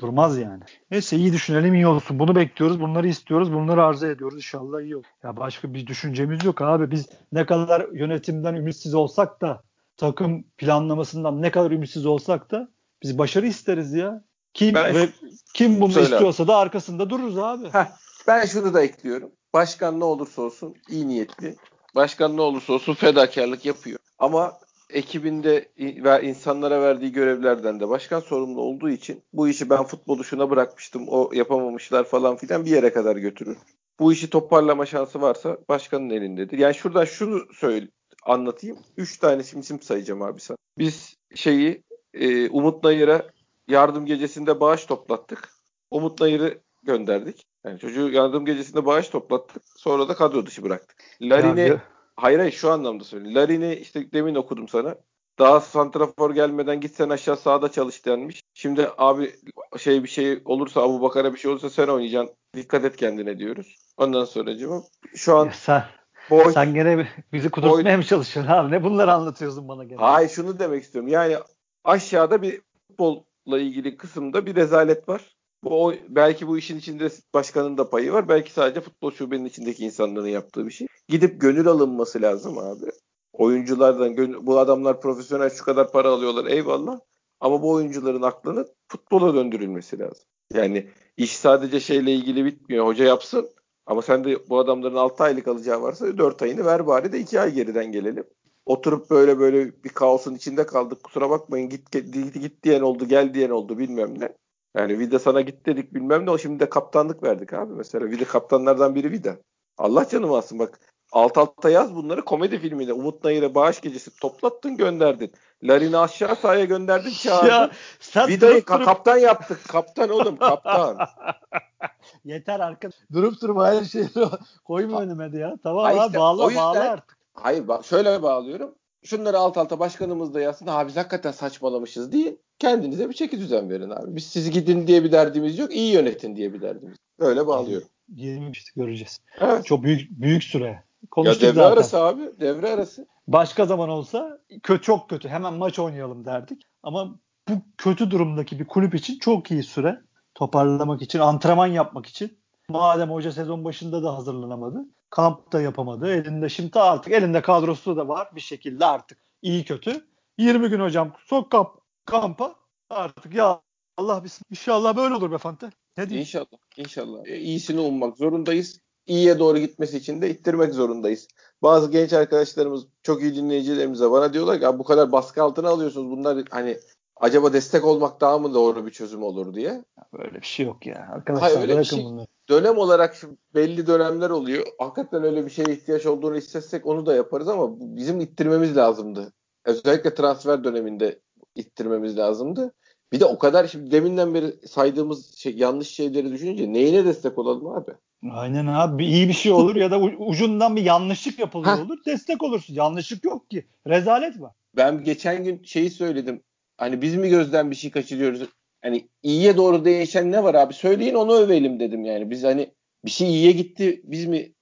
Durmaz yani. Neyse iyi düşünelim iyi olsun. Bunu bekliyoruz. Bunları istiyoruz. Bunları arzu ediyoruz. İnşallah iyi olur. Ya başka bir düşüncemiz yok abi. Biz ne kadar yönetimden ümitsiz olsak da takım planlamasından ne kadar ümitsiz olsak da biz başarı isteriz ya. Kim ben, ve kim bunu söyle. istiyorsa da arkasında dururuz abi. Heh, ben şunu da ekliyorum. Başkan ne olursa olsun iyi niyetli. Başkan ne olursa olsun fedakarlık yapıyor. Ama ekibinde ve insanlara verdiği görevlerden de başkan sorumlu olduğu için bu işi ben futbolu şuna bırakmıştım o yapamamışlar falan filan bir yere kadar götürür. Bu işi toparlama şansı varsa başkanın elindedir. Yani şuradan şunu söyle anlatayım. Üç tane isim sayacağım abi sana. Biz şeyi e, Umut Nayır'a yardım gecesinde bağış toplattık. Umut Nayır'ı gönderdik. Yani çocuğu yardım gecesinde bağış toplattık. Sonra da kadro dışı bıraktık. Larin'i hayır hayır şu anlamda söylüyorum. Larin'i işte demin okudum sana. Daha santrafor gelmeden gitsen aşağı sağda çalış denmiş. Şimdi abi şey bir şey olursa Abu Bakar'a bir şey olursa sen oynayacaksın. Dikkat et kendine diyoruz. Ondan sonra cevap. Şu an sen, boy, sen gene bizi kudurtmaya mı çalışıyorsun abi? Ne bunları anlatıyorsun bana gene? Hayır şunu demek istiyorum. Yani aşağıda bir futbolla ilgili kısımda bir rezalet var. Bu o, belki bu işin içinde başkanın da payı var. Belki sadece futbol şubenin içindeki insanların yaptığı bir şey. Gidip gönül alınması lazım abi. Oyunculardan bu adamlar profesyonel şu kadar para alıyorlar eyvallah. Ama bu oyuncuların aklını futbola döndürülmesi lazım. Yani iş sadece şeyle ilgili bitmiyor. Hoca yapsın ama sen de bu adamların 6 aylık alacağı varsa 4 ayını ver bari de 2 ay geriden gelelim. Oturup böyle böyle bir kaosun içinde kaldık. Kusura bakmayın git git, git diyen oldu gel diyen oldu bilmem ne. Yani Vida sana git dedik bilmem ne. O şimdi de kaptanlık verdik abi mesela. Vida kaptanlardan biri Vida. Allah canımı alsın bak. Alt alta yaz bunları komedi filmine. Umut Nayır'a bağış gecesi toplattın gönderdin. Larin'i aşağı sahaya gönderdin çağırdın. Ya, sen Vida'yı durup, durup... kaptan yaptık. Kaptan oğlum kaptan. Yeter arkadaş. Durup durma her şeyi koyma önüme ya. Tamam abi işte, bağla yüzden, bağla artık. Hayır bak şöyle bağlıyorum. Şunları alt alta başkanımız da yazsın. Abi biz hakikaten saçmalamışız değil. Kendinize bir çeki düzen verin abi. Biz siz gidin diye bir derdimiz yok. iyi yönetin diye bir derdimiz. Öyle bağlıyorum. 20 işte göreceğiz. Evet. Çok büyük büyük süre. Konuştuk ya devre zaten. arası abi. Devre arası. Başka zaman olsa kötü çok kötü. Hemen maç oynayalım derdik. Ama bu kötü durumdaki bir kulüp için çok iyi süre. Toparlamak için, antrenman yapmak için. Madem hoca sezon başında da hazırlanamadı. Kamp da yapamadı. Elinde şimdi artık elinde kadrosu da var bir şekilde artık iyi kötü. 20 gün hocam sok kamp, kampa artık ya Allah bismillah. İnşallah böyle olur be Fante. Ne diyeyim? İnşallah. İnşallah. E, iyisini olmak zorundayız. İyiye doğru gitmesi için de ittirmek zorundayız. Bazı genç arkadaşlarımız, çok iyi dinleyicilerimiz de bana diyorlar ki bu kadar baskı altına alıyorsunuz. Bunlar hani acaba destek olmak daha mı doğru bir çözüm olur diye. Böyle bir şey yok ya. Arkadaşlar Hayır, öyle bir şey. bunları. Dönem olarak belli dönemler oluyor. Hakikaten öyle bir şeye ihtiyaç olduğunu hissetsek onu da yaparız ama bizim ittirmemiz lazımdı. Özellikle transfer döneminde ittirmemiz lazımdı. Bir de o kadar şimdi deminden beri saydığımız şey, yanlış şeyleri düşününce neyine destek olalım abi? Aynen abi iyi bir şey olur ya da ucundan bir yanlışlık yapılıyor olur destek olursun. Yanlışlık yok ki. Rezalet var. Ben geçen gün şeyi söyledim. Hani biz mi gözden bir şey kaçırıyoruz? Hani iyiye doğru değişen ne var abi? Söyleyin onu övelim dedim yani. Biz hani bir şey iyiye gitti biz mi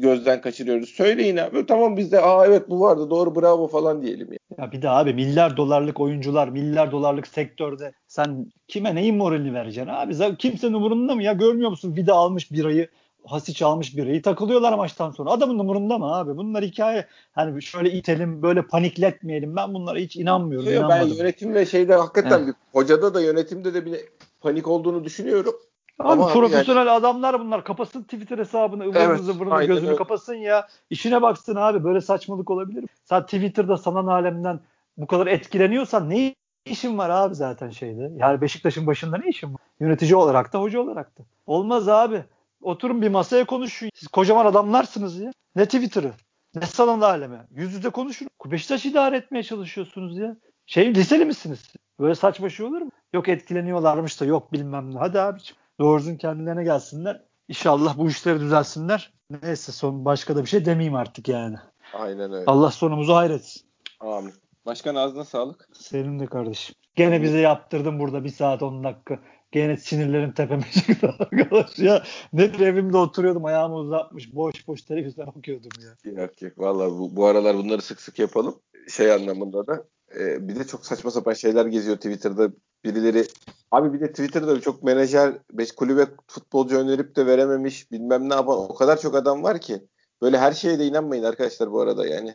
gözden kaçırıyoruz. Söyleyin abi. Tamam biz de aa evet bu vardı doğru bravo falan diyelim. Ya. ya bir de abi milyar dolarlık oyuncular, milyar dolarlık sektörde sen kime neyin moralini vereceksin abi? Kimsenin umurunda mı ya? Görmüyor musun? Vida almış birayı Hasic almış bireyi takılıyorlar maçtan sonra. Adamın umurunda mı abi? Bunlar hikaye. Hani şöyle itelim böyle panikletmeyelim. Ben bunlara hiç inanmıyorum. Yok, ben yönetim ve şeyde hakikaten bir hocada da yönetimde de bir panik olduğunu düşünüyorum. Abi Ama profesyonel yani... adamlar bunlar. Kapasın Twitter hesabını, ıvırını evet, zıvırını gözünü öyle. kapasın ya. İşine baksın abi. Böyle saçmalık olabilir mi? Sen Twitter'da sanal alemden bu kadar etkileniyorsan ne işin var abi zaten şeyde? Yani Beşiktaş'ın başında ne işin var? Yönetici olarak da hoca olarak da. Olmaz abi. Oturun bir masaya konuşun. Siz kocaman adamlarsınız ya. Ne Twitter'ı? Ne sanal alemi? Yüz yüze konuşun. Beşiktaş idare etmeye çalışıyorsunuz ya. Şey liseli misiniz? Böyle saçma şey olur mu? Yok etkileniyorlarmış da yok bilmem ne. Hadi abiciğim. Doğrusun kendilerine gelsinler. İnşallah bu işleri düzelsinler. Neyse son başka da bir şey demeyeyim artık yani. Aynen öyle. Allah sonumuzu hayretsin. Amin. Başkan ağzına sağlık. Senin de kardeşim. Gene bize yaptırdın burada bir saat 10 dakika. Gene sinirlerim tepeme çıktı arkadaş ya. Nedir evimde oturuyordum ayağımı uzatmış boş boş televizyon okuyordum ya. Yok yok valla bu, bu aralar bunları sık sık yapalım. Şey anlamında da e, bir de çok saçma sapan şeyler geziyor Twitter'da. Birileri abi bir de Twitter'da çok menajer beş kulübe futbolcu önerip de verememiş bilmem ne yapan o kadar çok adam var ki. Böyle her şeye de inanmayın arkadaşlar bu arada yani.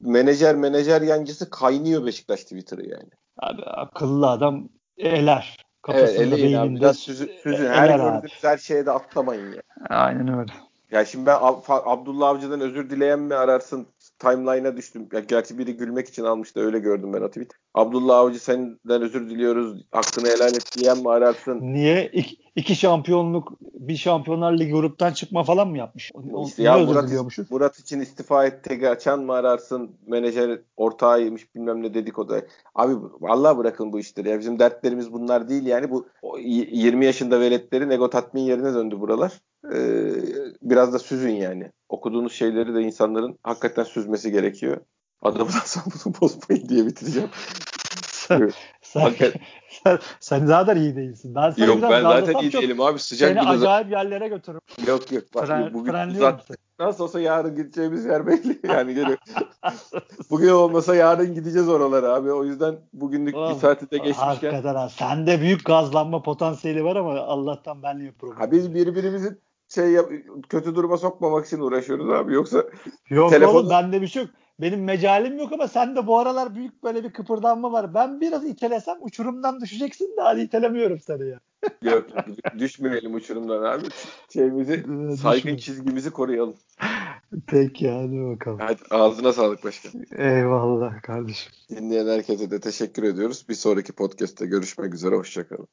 Menajer menajer yancısı kaynıyor Beşiktaş Twitter'ı yani. Abi akıllı adam eler. Kafasında evet, eleyin abi. Biraz süzün. süzün. Her gördüğünüz her şeye de atlamayın ya. Aynen öyle. Ya şimdi ben Abdullah Avcı'dan özür dileyen mi ararsın? Timeline'a düştüm. Ya gerçi biri gülmek için almıştı öyle gördüm ben o tweet. Abdullah Avcı senden özür diliyoruz. Hakkını helal et diyen mi ararsın? Niye? İki, iki şampiyonluk bir şampiyonlar ligi gruptan çıkma falan mı yapmış? O, işte ya Murat, Murat için istifa et tegi açan mı ararsın? Menajer ortağıymış bilmem ne dedik o da. Abi vallahi bırakın bu işleri. Ya bizim dertlerimiz bunlar değil yani. Bu 20 yaşında veletlerin ego tatmin yerine döndü buralar. Ee, biraz da süzün yani. Okuduğunuz şeyleri de insanların hakikaten süzmesi gerekiyor. Adamın asabını bozmayın diye bitireceğim. sen, sen, sen, sen zaten iyi değilsin. Ben yok ben zaten iyi değilim abi. Sıcak seni acayip yerlere götürürüm. Yok yok. Bak, Fren, bugün zaten, nasıl olsa yarın gideceğimiz yer belli. Yani geliyor. bugün olmasa yarın gideceğiz oralara abi. O yüzden bugünlük Oğlum, bir saati de geçmişken. Hakikaten ha. Sende büyük gazlanma potansiyeli var ama Allah'tan benle yapıyorum. Ha biz birbirimizi şey yap, kötü duruma sokmamak için uğraşıyoruz abi. Yoksa Yok telefonu... oğlum bende bir şey yok. Benim mecalim yok ama sen de bu aralar büyük böyle bir kıpırdanma var. Ben biraz itelesem uçurumdan düşeceksin de hadi itelemiyorum seni ya. yok düşmeyelim uçurumdan abi. Şeyimizi saygın çizgimizi koruyalım. Peki hadi bakalım. Hadi ağzına sağlık başkan. Eyvallah kardeşim. Dinleyen herkese de teşekkür ediyoruz. Bir sonraki podcast'te görüşmek üzere. Hoşçakalın.